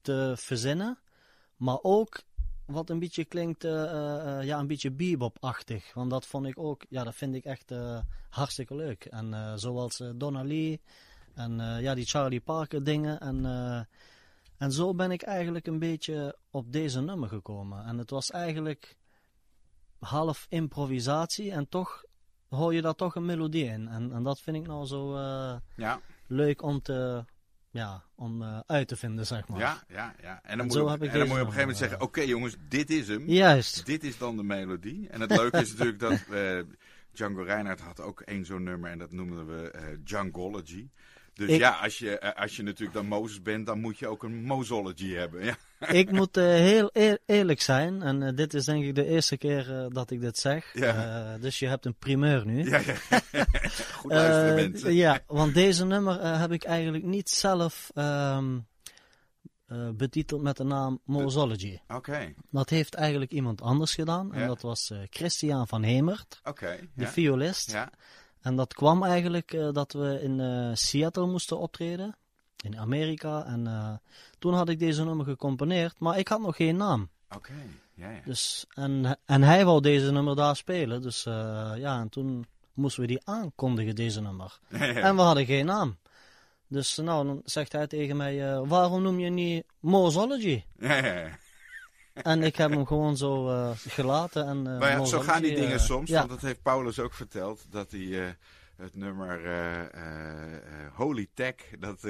te verzinnen. Maar ook wat een beetje klinkt, eh, eh, ja, een beetje bebop-achtig. Want dat vond ik ook, ja, dat vind ik echt hartstikke leuk. En zoals Donna Lee en eh, ja, die Charlie Parker dingen. En, eh, en zo ben ik eigenlijk een beetje op deze nummer gekomen. En het was eigenlijk half improvisatie en toch hoor je daar toch een melodie in. En, en dat vind ik nou zo eh, Ja, leuk om te, ja, om uit te vinden, zeg maar. ja, ja, ja. En dan En moet, je, op- heb ik en dan deze moet je op een gegeven moment zeggen... Oké jongens, dit is hem. Juist. Dit is dan de melodie. En het leuke is natuurlijk dat Django Reinhardt had ook één zo'n nummer en dat noemden we Djangology. Dus Ik- ja, als je, eh, als je natuurlijk dan Mozes bent, dan moet je ook een Mozology hebben. Ja, Ik moet eh, heel eer- eerlijk zijn, en eh, dit is denk ik de eerste keer dat ik dit zeg. Ja. Dus je hebt een primeur nu. ja, ja. Goed luisteren mensen. Ja, want deze nummer heb ik eigenlijk niet zelf ehm, eh, betiteld met de naam Mozology. Oké, Dat heeft eigenlijk iemand anders gedaan. En Ja. dat was Christian van Hemert, de violist. Ja, En dat kwam eigenlijk eh, dat we in eh, Seattle moesten optreden. In Amerika. En eh, toen had ik deze nummer gecomponeerd. Maar ik had nog geen naam. oké. Ja, ja. Dus, en, en hij wou deze nummer daar spelen. Dus ja, en toen moesten we die aankondigen, deze nummer. En we hadden geen naam. Dus nou, dan zegt hij tegen mij, waarom noem je niet Mozology? Ja, ja, ja. En ik heb hem gewoon zo eh, gelaten. En, eh, Maar ja, zo gaan die dingen eh, soms. Ja, Want dat heeft Paulus ook verteld. Dat hij het nummer Holy Tech. Dat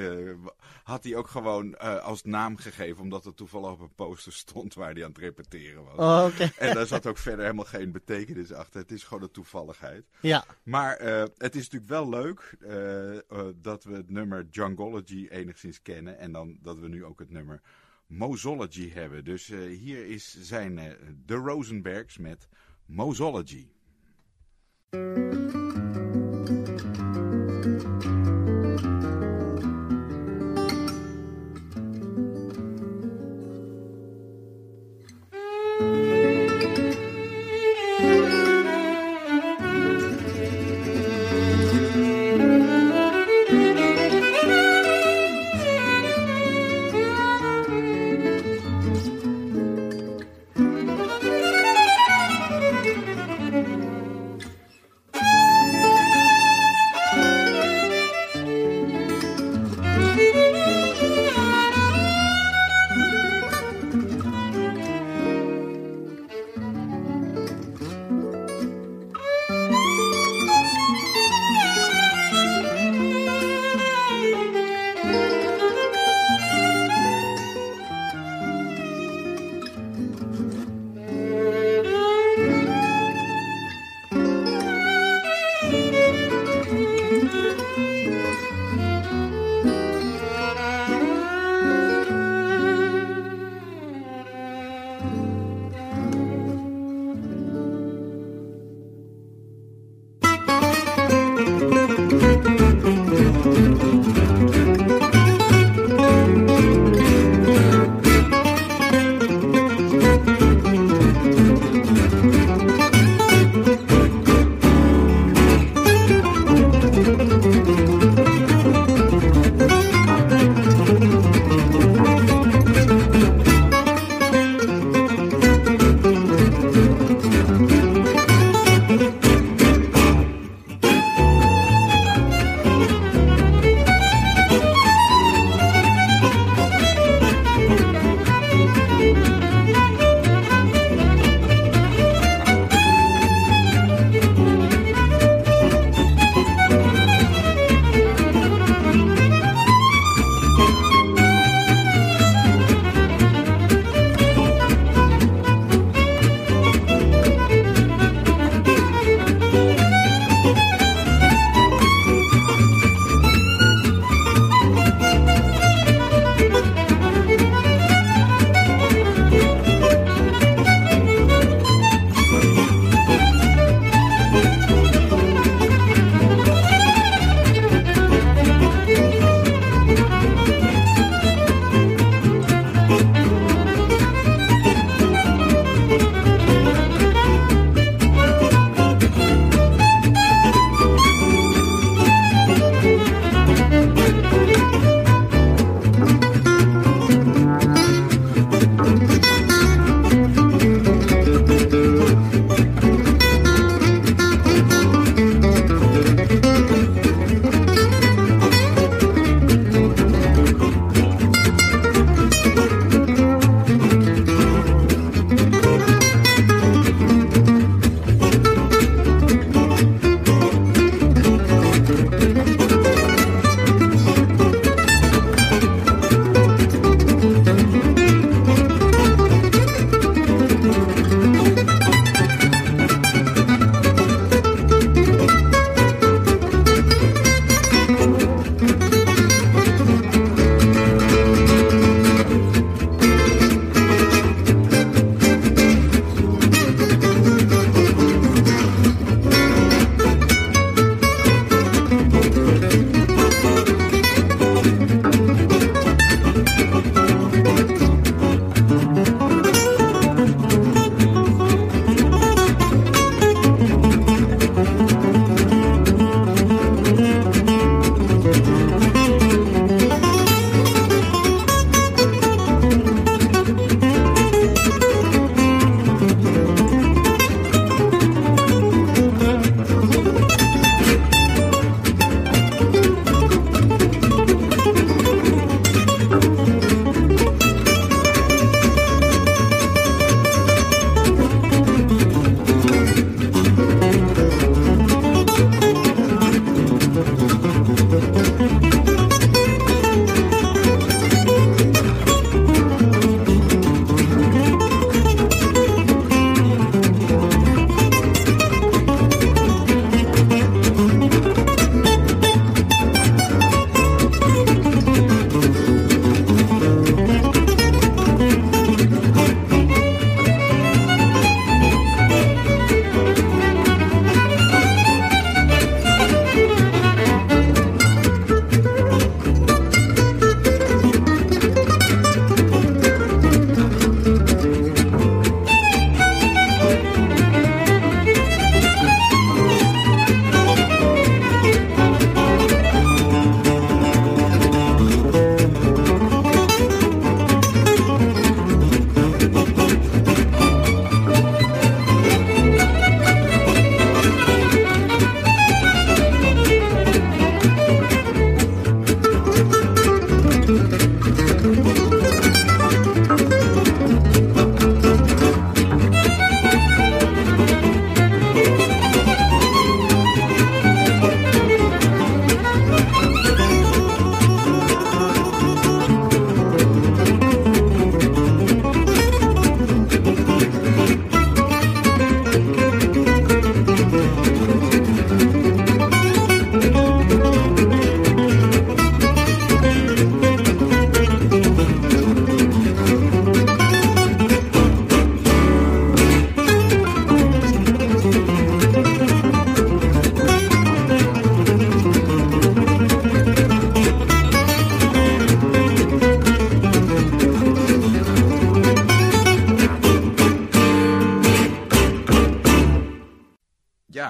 had hij ook gewoon als naam gegeven. Omdat het toevallig op een poster stond waar hij aan het repeteren was. Oh. En daar zat ook verder helemaal geen betekenis achter. Het is gewoon een toevalligheid. Ja, Maar het is natuurlijk wel leuk dat we het nummer Jungology enigszins kennen. En dan dat we nu ook het nummer Mozology hebben. Dus eh, hier is zijn eh, de Rosenbergs met Mozology.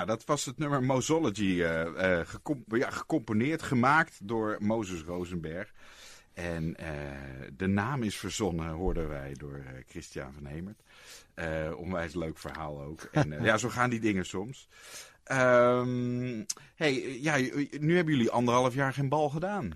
Ja, dat was het nummer Mosology. eh, eh, gecom- ja, gecomponeerd, gemaakt door Moses Rosenberg. En eh, de naam is verzonnen, hoorden wij, door Christian van Hemert. Onwijs leuk verhaal ook. En ja, zo gaan die dingen soms. Ehm, hey, ja, nu hebben jullie anderhalf jaar geen bal gedaan.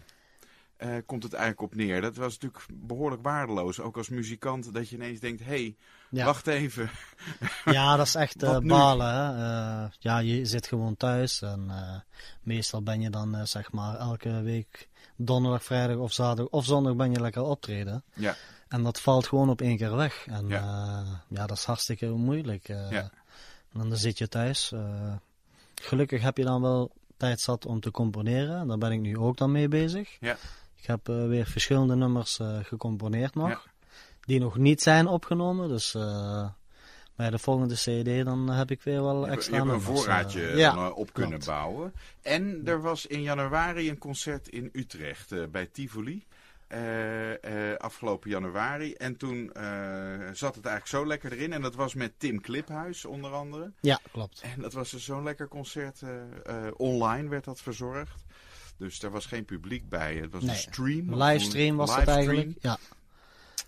Komt het eigenlijk op neer. Dat was natuurlijk behoorlijk waardeloos. Ook als muzikant, dat je ineens denkt: hé, hey, Ja. wacht even. Ja, dat is echt eh, balen. Hè? Eh, ja, je zit gewoon thuis en eh, meestal ben je dan zeg maar elke week donderdag, vrijdag of zaterdag of zondag ben je lekker optreden. Ja. En dat valt gewoon op één keer weg. En Ja. ja, dat is hartstikke moeilijk. Ja. En dan zit je thuis. gelukkig heb je dan wel tijd zat om te componeren. En daar ben ik nu ook dan mee bezig. Ja. Ik heb weer verschillende nummers gecomponeerd nog. Ja. Die nog niet zijn opgenomen. Dus eh, bij de volgende CD dan heb ik weer wel extra je hebt een voorraadje ja, op kunnen klopt. bouwen. En er was in januari een concert in Utrecht eh, bij Tivoli. eh, afgelopen januari. En toen zat het eigenlijk zo lekker erin. En dat was met Tim Kliphuis onder andere. Ja, klopt. En dat was dus zo'n lekker concert. online werd dat verzorgd. Dus er was geen publiek bij. Het was Nee, een stream. Livestream was het eigenlijk. Ja,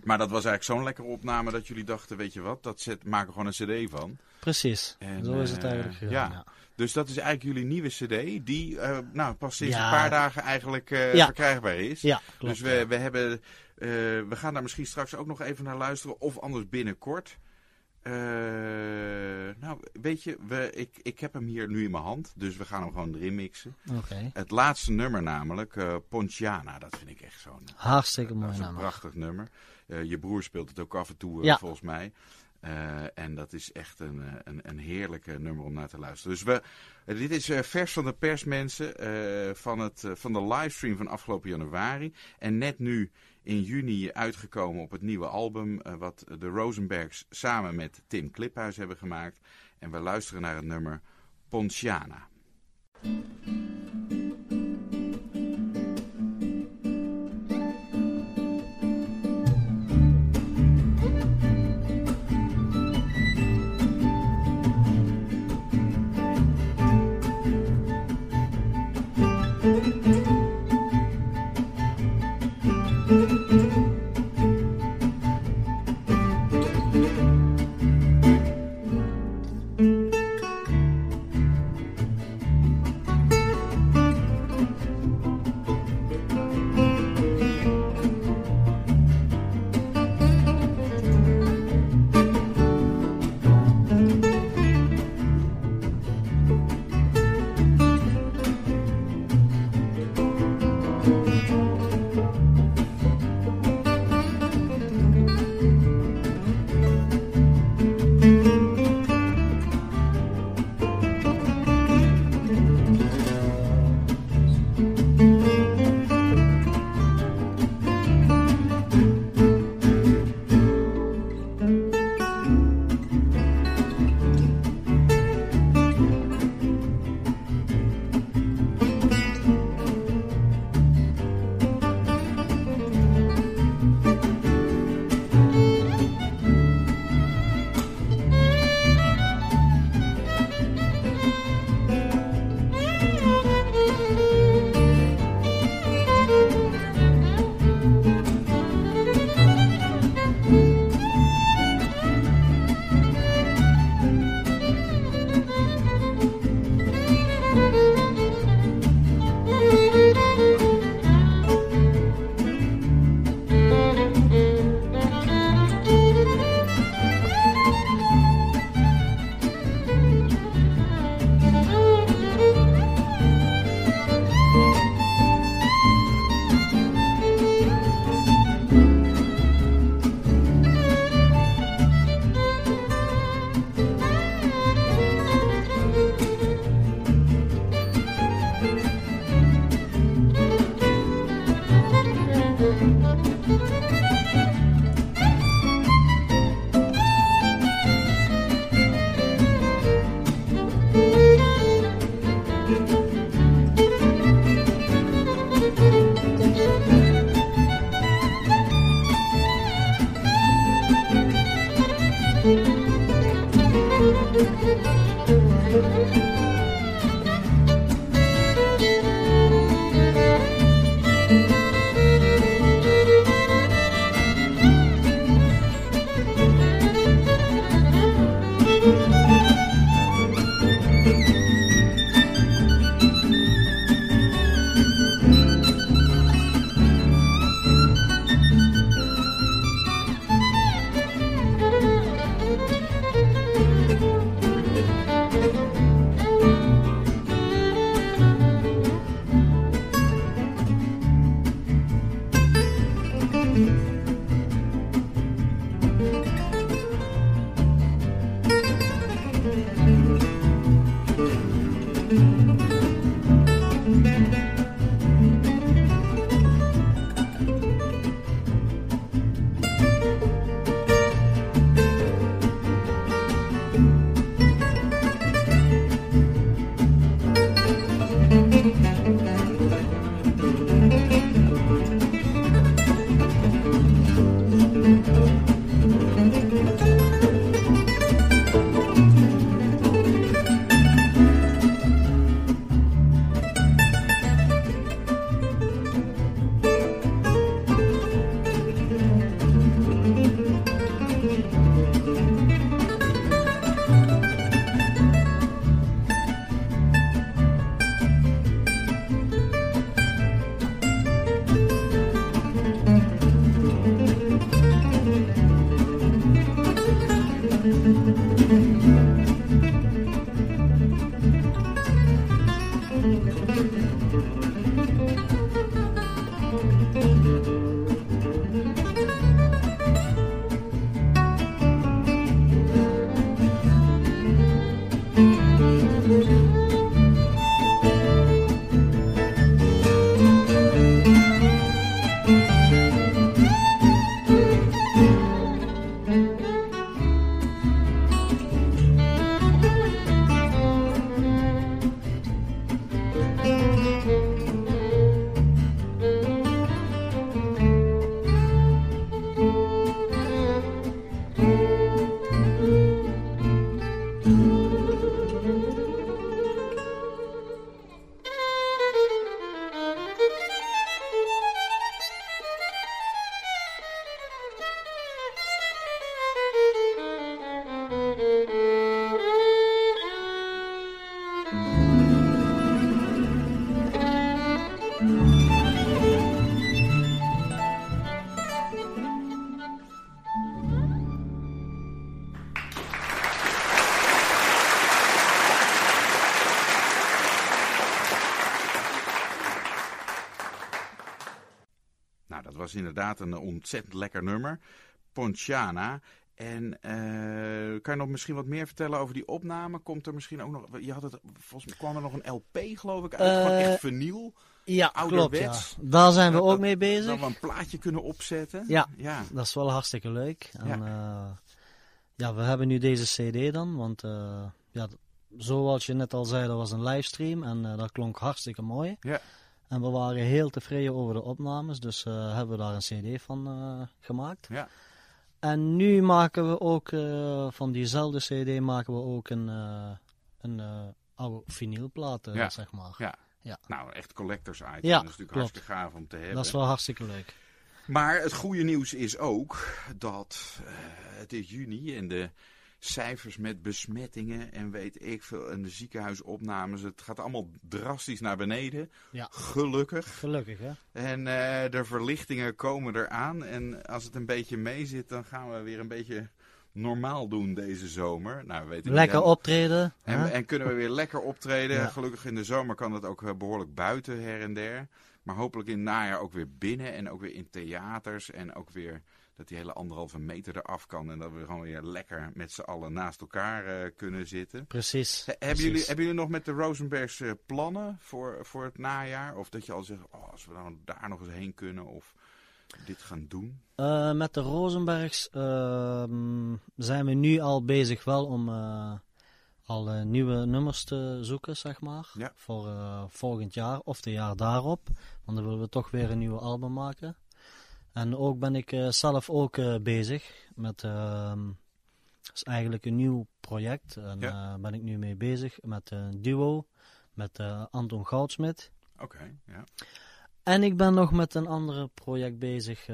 Maar dat was eigenlijk zo'n lekkere opname dat jullie dachten, weet je wat, dat zet, maken we gewoon een cd van. precies. En, Zo is het eh, eigenlijk ja. Ja. Dus dat is eigenlijk jullie nieuwe cd, die eh, nou, pas sinds Ja. een paar dagen eigenlijk eh, Ja. verkrijgbaar is. Ja, klopt. dus we, we, hebben, we gaan daar misschien straks ook nog even naar luisteren, of anders binnenkort. Nou, weet je, we, ik, ik heb hem hier nu in mijn hand, dus we gaan hem gewoon erin mixen. Oké. Het laatste nummer namelijk, Ponciana, dat vind ik echt zo'n Hartstikke dat mooi is een nummer. prachtig nummer. Eh, je broer speelt het ook af en toe, eh, Ja. volgens mij. Eh, en dat is echt een, een, een heerlijke nummer om naar te luisteren. Dus we, dit is vers van de pers, mensen, van, het, van de livestream van afgelopen januari. En net nu in juni uitgekomen op het nieuwe album, wat de Rosenbergs samen met Tim Kliphuis hebben gemaakt. En we luisteren naar het nummer Ponciana. Inderdaad een ontzettend lekker nummer. Ponciana. En eh, kan je nog misschien wat meer vertellen over die opname? Komt er misschien ook nog. Je had het, volgens mij kwam er nog een LP, geloof ik, uit. Gewoon Eh, echt vinyl. Ja, klopt. Ja. Daar zijn we Dat- ook dat- mee Dat bezig. we een plaatje kunnen opzetten. Ja. ja. Dat is wel hartstikke leuk. En, Ja. ja. ja, we hebben nu deze CD dan, want eh, ja, zoals je net al zei, dat was een livestream en eh, dat klonk hartstikke mooi. Ja. En we waren heel tevreden over de opnames, dus eh, hebben we daar een CD van eh, gemaakt. Ja. En nu maken we ook eh, van diezelfde CD maken we ook een, een oude vinylplaat, Ja. zeg maar. Ja. Ja. Nou, echt collectors item. Ja, dat is natuurlijk klopt. hartstikke gaaf om te hebben. Dat is wel hartstikke leuk. Maar het goede nieuws is ook dat het is juni en de cijfers met besmettingen en weet ik veel en de ziekenhuisopnames, het gaat allemaal drastisch naar beneden. Ja. Gelukkig. Gelukkig, hè? En eh, de verlichtingen komen eraan. En als het een beetje meezit, dan gaan we weer een beetje normaal doen deze zomer. Nou, we weten niet Lekker helemaal- optreden. en, en kunnen we weer lekker optreden. Ja. Gelukkig in de zomer kan het ook eh, behoorlijk buiten her en der. Maar hopelijk in het najaar ook weer binnen. En ook weer in theaters. En ook weer dat die hele anderhalve meter eraf kan. En dat we gewoon weer lekker met z'n allen naast elkaar eh, kunnen zitten. Precies. He- hebben, precies. jullie, hebben jullie nog met de Rosenbergs eh, plannen voor, voor het najaar? Of dat je al zegt, oh, als we dan daar nog eens heen kunnen of dit gaan doen? Eh, met de Rosenbergs ehm, zijn we nu al bezig wel om al nieuwe nummers te zoeken, zeg maar. Ja. Voor volgend jaar of de jaar daarop. Want dan willen we toch weer een nieuwe album maken. En ook ben ik eh, zelf ook eh, bezig met... ehm, dat is eigenlijk een nieuw project. En Ja. eh, ben ik nu mee bezig met een duo. Met Anton Goudsmit. Oké, ja. En ik ben nog met een ander project bezig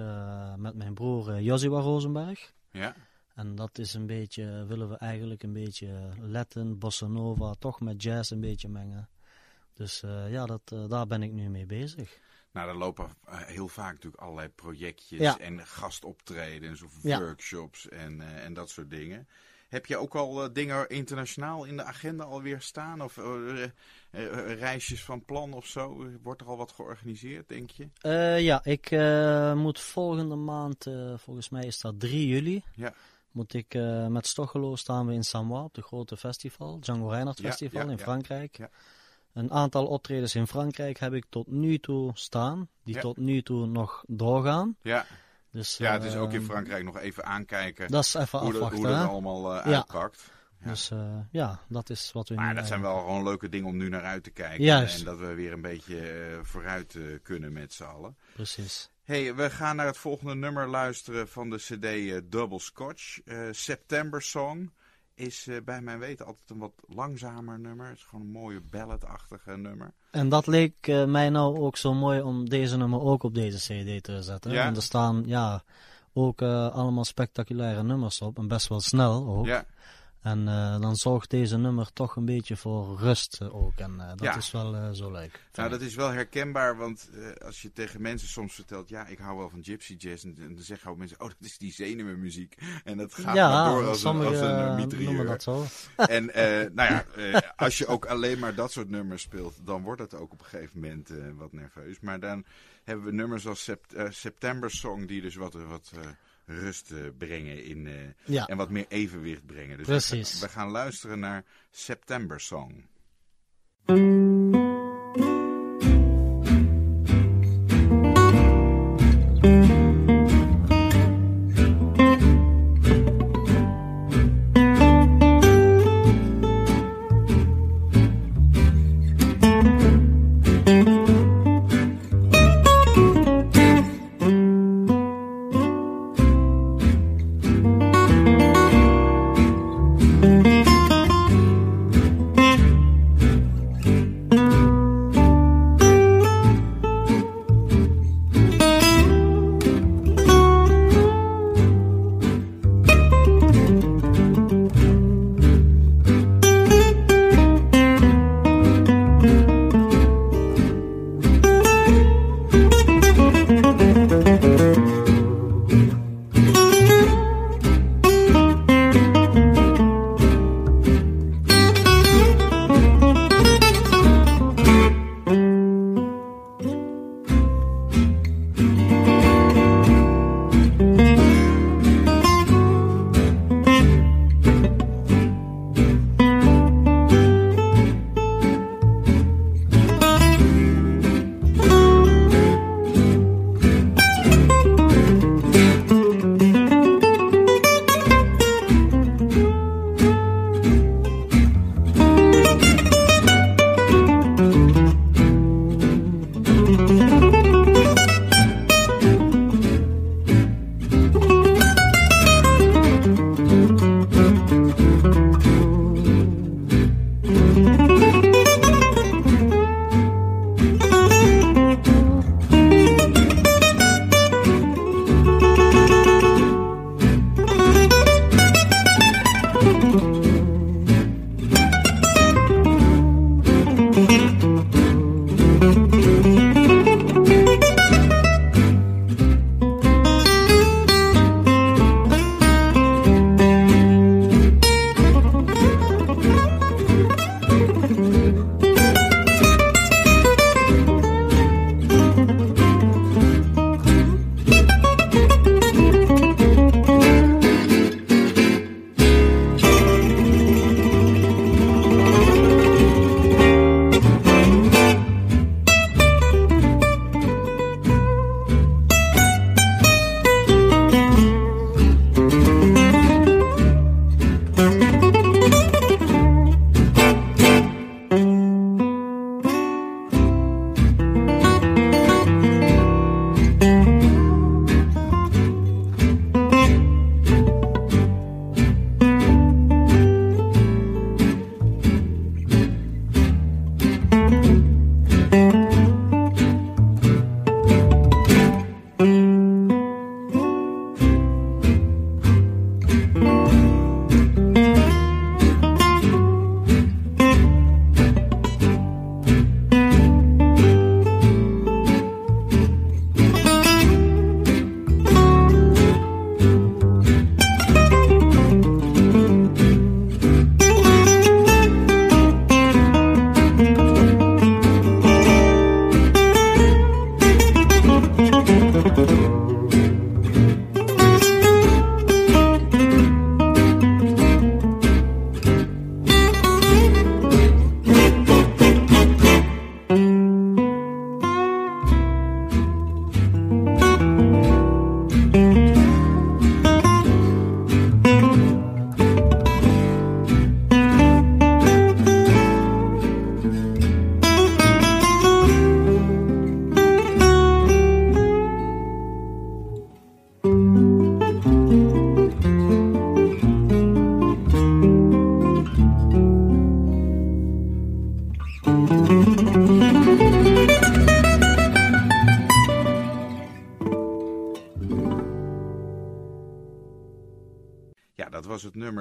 met mijn broer Joshua Rosenberg. Ja, En dat is een beetje, willen we eigenlijk een beetje Latin, bossa nova, toch met jazz een beetje mengen. Dus ja, dat, daar ben ik nu mee bezig. Nou er lopen eh, heel vaak natuurlijk allerlei projectjes Ja. en gastoptredens of Ja. workshops en, eh, en dat soort dingen. Heb je ook al eh, dingen internationaal in de agenda alweer staan? Of reisjes van plan of zo? Wordt er al wat georganiseerd, denk je? Ja, ik moet volgende maand, volgens mij is dat 3 juli, Ja. moet ik met Stochelo staan we in Samoa op de grote festival, Django Reinhardt Festival ja, in Frankrijk. ja. Een aantal optredens in Frankrijk heb ik tot nu toe staan, die Ja. tot nu toe nog doorgaan. Ja, Dus, ja het is ook in eh, Frankrijk nog even aankijken Dat is even hoe, dat, afwachten, hoe dat allemaal eh, Ja. uitpakt. Ja. Dus eh, ja, dat is wat we nu... Maar dat zijn wel gewoon leuke dingen om nu naar uit te kijken. Juist. En dat we weer een beetje eh, vooruit kunnen met z'n allen. Precies. hey, we gaan naar het volgende nummer luisteren van de cd Double Scotch. September Song is eh, bij mijn weten altijd een wat langzamer nummer. Het is gewoon een mooie balladachtige nummer. En dat leek eh, mij nou ook zo mooi om deze nummer ook op deze cd te zetten. Ja. En er staan ja, ook eh, allemaal spectaculaire nummers op. En best wel snel ook. Ja, En uh, dan zorgt deze nummer toch een beetje voor rust ook. En uh, dat Ja. is wel zo leuk. Nou, dat is wel herkenbaar, want eh, als je tegen mensen soms vertelt, ja, ik hou wel van gypsy jazz, en, en dan zeggen ook mensen, oh, dat is die zenuwenmuziek. En dat gaat maar ja, door als een, als een eh, mitrailleur. noemen dat zo. En eh, nou ja, eh, als je ook alleen maar dat soort nummers speelt, dan wordt het ook op een gegeven moment eh, wat nerveus. Maar dan hebben we nummers als Sept eh, September Song, die dus wat, wat eh, rust eh, brengen in, eh, Ja, en wat meer evenwicht brengen. Dus we Precies. gaan- we gaan luisteren naar September Song.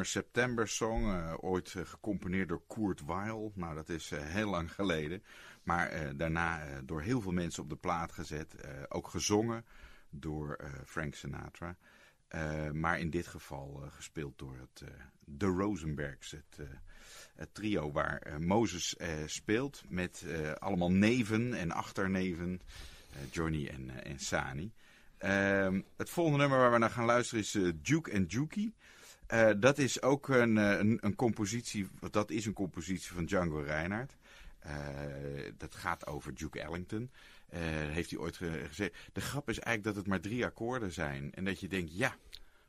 September Song, uh, ooit uh, gecomponeerd door Kurt Weill. Nou, dat is uh, heel lang geleden. Maar daarna door heel veel mensen op de plaat gezet. ook gezongen door Frank Sinatra. maar in dit geval gespeeld door het, de Rosenbergs, het, trio waar Moses speelt. Met allemaal neven en achterneven, Johnny en, en Sani. Ehm, het volgende nummer waar we naar gaan luisteren is Duke and Juki. Uh, dat is ook een, een, een, compositie, dat is een compositie van Django Reinhardt. Uh, dat gaat over Duke Ellington. Uh, heeft hij ooit gezegd. De grap is eigenlijk dat het maar drie akkoorden zijn. En dat je denkt, ja,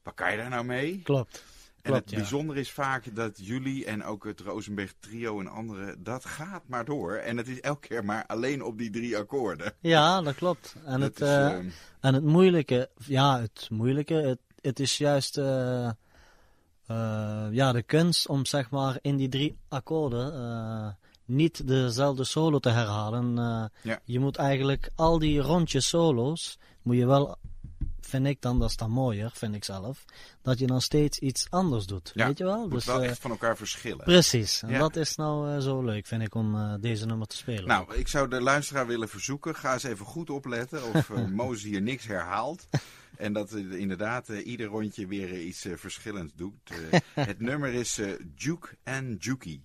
wat kan je daar nou mee? Klopt. En het ja. bijzondere is vaak dat jullie en ook het Rosenberg trio en anderen, dat gaat maar door. En het is elke keer maar alleen op die drie akkoorden. Ja, dat klopt. En, dat het, is, uh, en het moeilijke, ja, het moeilijke, het, het is juist uh, uh, ja, de kunst om zeg maar in die drie akkoorden uh, niet dezelfde solo te herhalen. Uh, ja. Je moet eigenlijk al die rondjes solo's, moet je wel, vind ik dan, dat is dan mooier, vind ik zelf, dat je dan steeds iets anders doet. Ja, weet je wel? moet dus, wel echt van elkaar verschillen. Precies, en ja. dat is nou zo leuk, vind ik, om deze nummer te spelen. Nou, ik zou de luisteraar willen verzoeken, ga eens even goed opletten of Mozes hier niks herhaalt. En dat inderdaad uh, ieder rondje weer uh, iets verschillends doet. het nummer is Duke and Juki.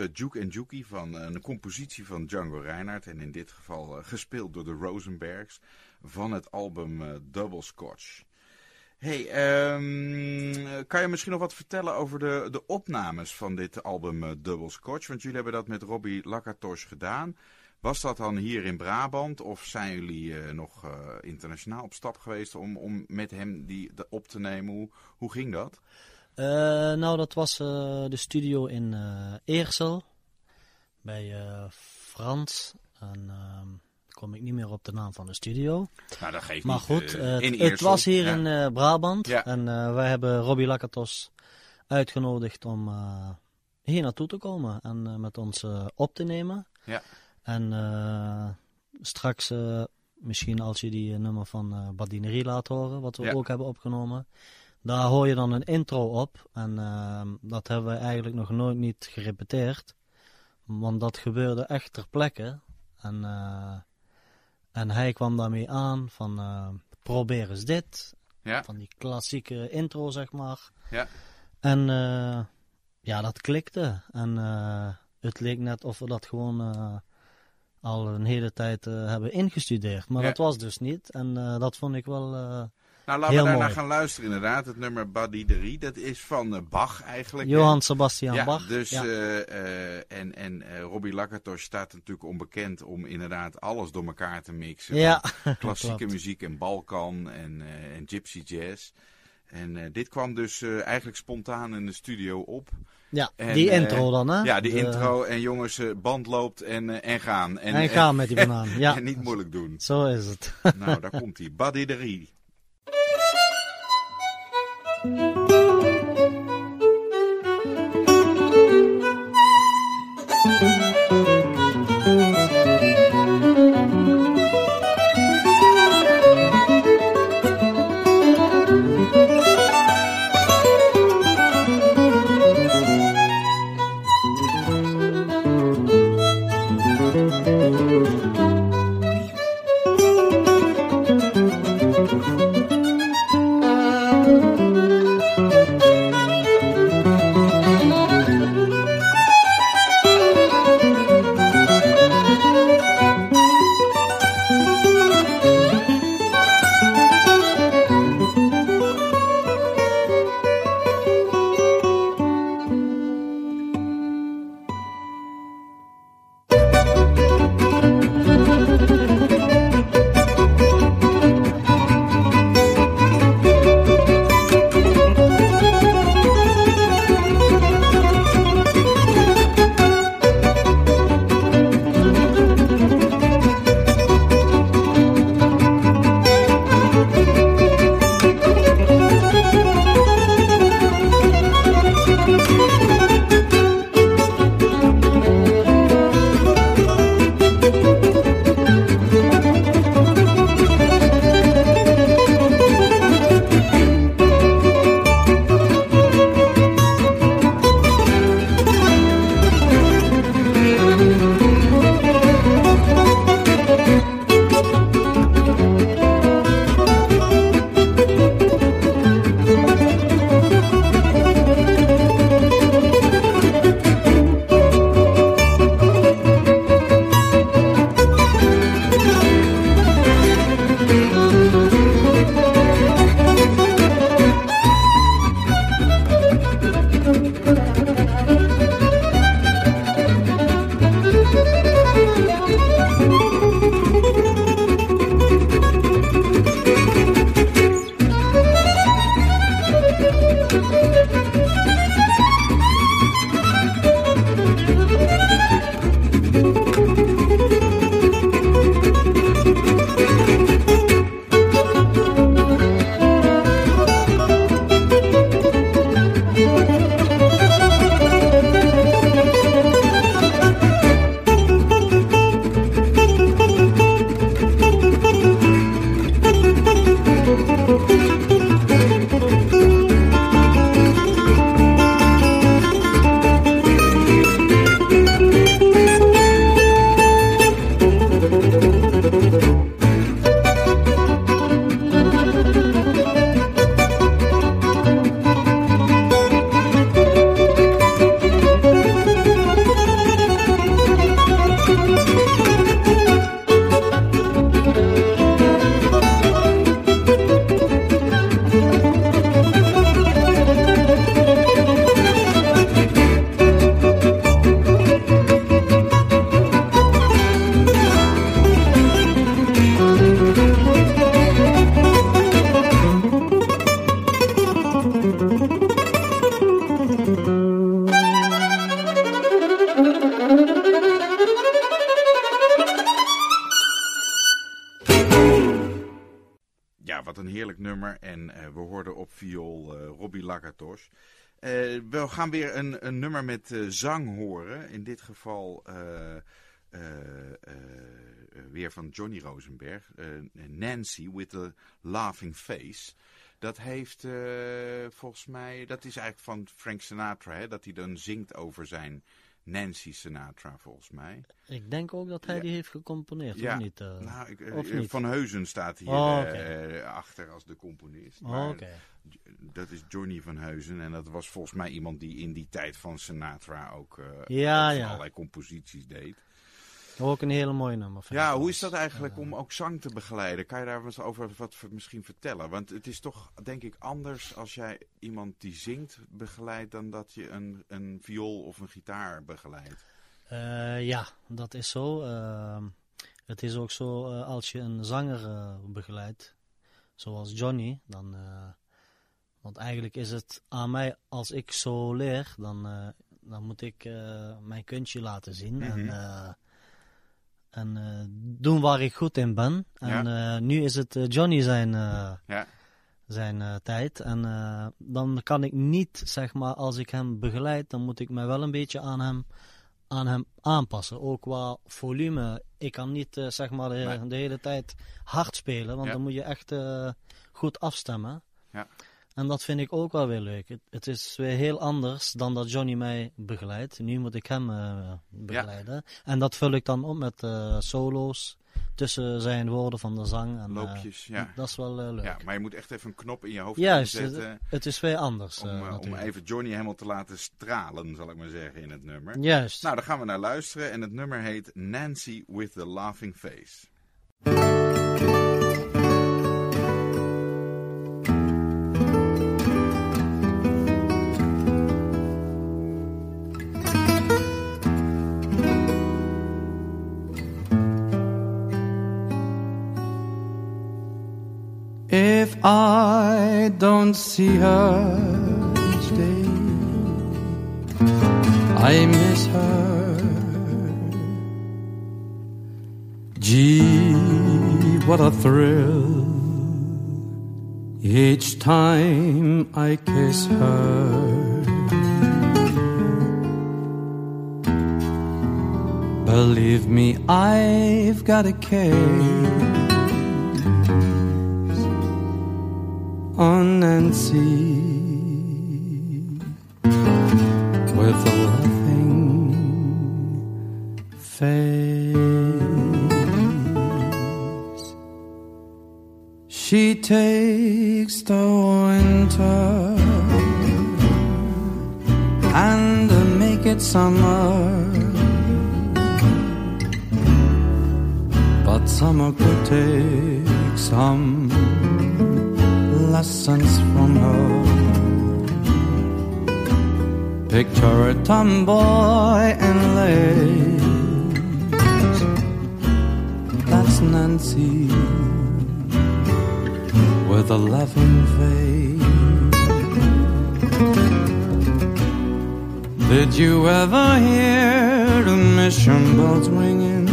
Uh, Juke and Juki van een compositie van Django Reinhardt. En in dit geval gespeeld door de Rosenbergs van het album Double Scotch. Hey, um, kan je misschien nog wat vertellen over de, de opnames van dit album Double Scotch? Want jullie hebben dat met Robbie Lakatos gedaan. Was dat dan hier in Brabant of zijn jullie nog internationaal op stap geweest om, om met hem die de, op te nemen? Hoe, hoe ging dat? Uh, nou, dat was de studio in Eersel bij Frans. En ehm, kom ik niet meer op de naam van de studio. Nou, dat geeft maar niet. goed, in het was hier ja. in Brabant. Ja. En wij hebben Robbie Lakatos uitgenodigd om hier naartoe te komen en met ons op te nemen. Ja. En straks, misschien als je die nummer van Badinerie laat horen, wat we Ja. ook hebben opgenomen. Daar hoor je dan een intro op. En dat hebben we eigenlijk nog nooit niet gerepeteerd. Want dat gebeurde echt ter plekke. En, en hij kwam daarmee aan van probeer eens dit. Ja. Van die klassieke intro, zeg maar. Ja. En ja, dat klikte. En het leek net of we dat gewoon al een hele tijd hebben ingestudeerd. Maar Ja. dat was dus niet. En dat vond ik wel. Uh, Nou, laten we daarna mooi. gaan luisteren inderdaad. Het nummer Badiderie, dat is van eh, Bach eigenlijk. hè? Johann Sebastian ja, Bach. Dus, ja. eh, eh, en en eh, Robbie Lakatos staat natuurlijk onbekend om inderdaad alles door elkaar te mixen. ja, Klassieke muziek en Balkan en, en Gypsy Jazz. En dit kwam dus eigenlijk spontaan in de studio op. ja. En, die intro dan, hè? Ja, die De- intro en jongens, band loopt en, en gaan. En, En gaan met die banaan. Ja, en niet moeilijk doen. zo is het. nou, daar komt hij. Badiderie. Thank gaan weer een, een nummer met zang horen. In dit geval weer van Johnny Rosenberg. Nancy with a Laughing Face. Dat heeft volgens mij, dat is eigenlijk van Frank Sinatra, hè, dat hij dan zingt over zijn Nancy Sinatra, volgens mij. Ik denk ook dat hij die heeft gecomponeerd, ja. of niet? Uh, nou, ik, of niet? Van Heuzen staat hier oh, uh, achter als de componist. Oh, dat is Johnny van Heuzen en dat was volgens mij iemand die in die tijd van Sinatra ook, uh, ja, ja. allerlei composities deed. Ook een hele mooie nummer. Ja, hoe is dat eigenlijk om ook zang te begeleiden? Kan je daar eens over wat misschien vertellen? Want het is toch, denk ik, anders als jij iemand die zingt begeleidt... dan dat je een, een viool of een gitaar begeleidt. Uh, ja, dat is zo. Uh, het is ook zo uh, als je een zanger begeleidt, zoals Johnny, dan... want eigenlijk is het aan mij, als ik zo leer, dan, dan moet ik mijn kunstje laten zien. Mm -hmm. En en doen waar ik goed in ben. En ja. nu is het Johnny zijn, ja. zijn tijd. En dan kan ik niet, zeg maar, als ik hem begeleid, dan moet ik mij wel een beetje aan hem, aan hem aanpassen. Ook qua volume. Ik kan niet, zeg maar, de, nee. de, hele tijd hard spelen, want ja. dan moet je echt goed afstemmen. Ja. En dat vind ik ook wel weer leuk. Het, het, is weer heel anders dan dat Johnny mij begeleidt. Nu moet ik hem uh, begeleiden. Ja. En dat vul ik dan op met uh, solo's tussen zijn woorden van de zang. En, Loopjes, uh, ja. Dat is wel leuk. Ja, maar je moet echt even een knop in je hoofd Juist, zetten. Het, het is weer anders. Om, om, even Johnny helemaal te laten stralen, zal ik maar zeggen, in het nummer. Juist. Nou, daar gaan we naar luisteren. En het nummer heet Nancy with the Laughing Face. I don't see her each day. I miss her. Gee, what a thrill each time I kiss her. Believe me, I've got a case on Nancy with a laughing face. She takes the winter and make it summer. But summer could take some lessons from her. Picture a tomboy in lace. That's Nancy with a laughing face. Did you ever hear the mission bells ringing?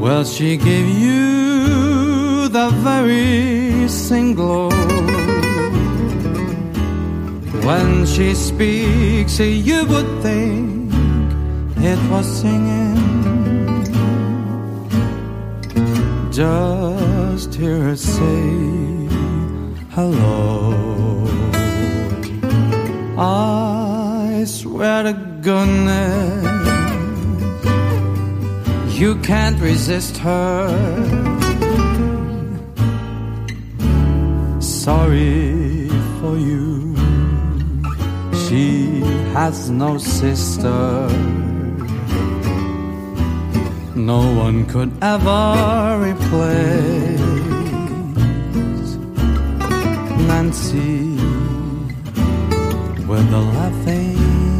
Well, she gave you the very single. When she speaks, you would think it was singing. Just hear her say hello. I swear to goodness, you can't resist her. Sorry for you. She has no sister. No one could ever replace Nancy with a laughing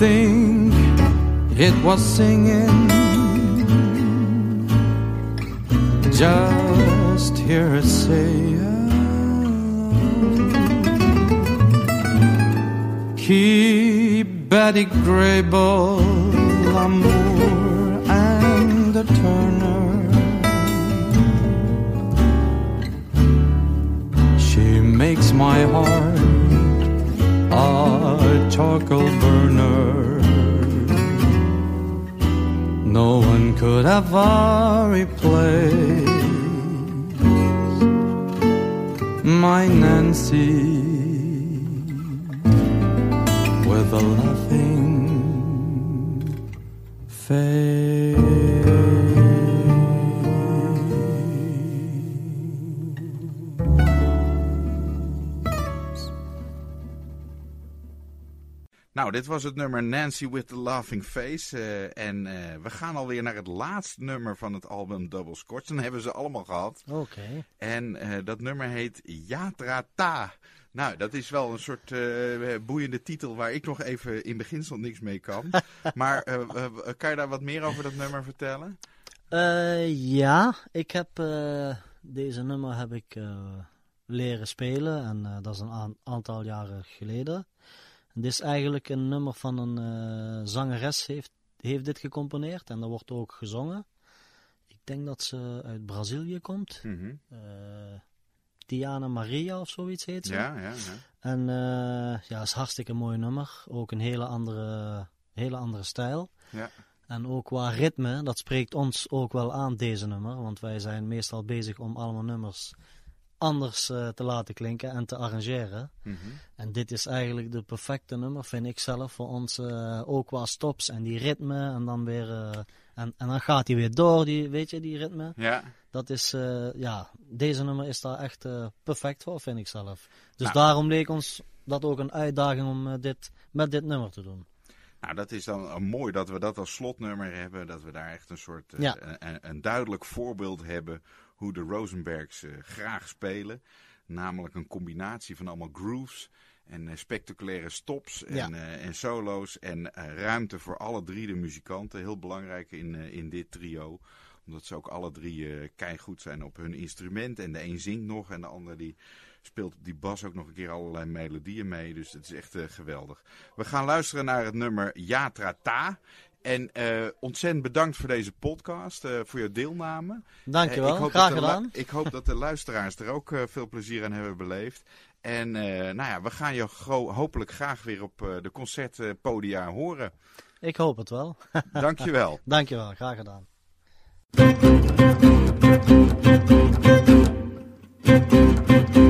think it was singing. Just hear her say, Keep Betty Grable, could ever my Nancy with a laughing face. Nou, dit was het nummer Nancy with the Laughing Face. eh, en eh, we gaan alweer naar het laatste nummer van het album Double Scotch. Dan hebben ze allemaal gehad. Oké. En eh, dat nummer heet Yatra Ta. Nou, dat is wel een soort boeiende titel waar ik nog even in beginsel niks mee kan. maar kan je daar wat meer over dat nummer vertellen? Ja, ik heb deze nummer heb ik leren spelen en dat is een aan- aantal jaren geleden. En dit is eigenlijk een nummer van een eh, zangeres heeft, heeft dit gecomponeerd en dat wordt ook gezongen. Ik denk dat ze uit Brazilië komt. Mhm. Eh, Diana Maria of zoiets heet ze. Ja, ja, ja. En eh ja, is hartstikke mooi nummer. Ook een hele andere, hele andere stijl. Ja. En ook qua ritme, dat spreekt ons ook wel aan, deze nummer. Want wij zijn meestal bezig om allemaal nummers anders eh, te laten klinken en te arrangeren. Mhm. En dit is eigenlijk de perfecte nummer, vind ik zelf, voor ons. eh, ook qua stops en die ritme. En dan weer... eh, en, en dan gaat hij weer door, die, weet je, die ritme. Ja, Dat is, ja, deze nummer is daar echt perfect voor, vind ik zelf. Dus Nou. daarom leek ons dat ook een uitdaging om dit, met dit nummer te doen. nou dat is dan mooi dat we dat als slotnummer hebben. Dat we daar echt een soort, Ja. een- een duidelijk voorbeeld hebben hoe de Rosenbergs eh, graag spelen. Namelijk een combinatie van allemaal grooves en eh, spectaculaire stops en, Ja. eh, en solo's. En ruimte voor alle drie de muzikanten. Heel belangrijk in, in dit trio. Omdat ze ook alle drie keigoed zijn op hun instrument. En de een zingt nog en de ander die speelt op die bas ook nog een keer allerlei melodieën mee. Dus het is echt geweldig. We gaan luisteren naar het nummer Yatra Ta. En eh, ontzettend bedankt voor deze podcast, eh, voor je deelname. Dankjewel, Eh, ik hoop graag gedaan. Ik hoop dat de luisteraars er ook eh, veel plezier aan hebben beleefd. En eh, nou ja, we gaan je hopelijk graag weer op eh, de concertpodia horen. Ik hoop het wel. Dankjewel. Dankjewel, graag gedaan. Thank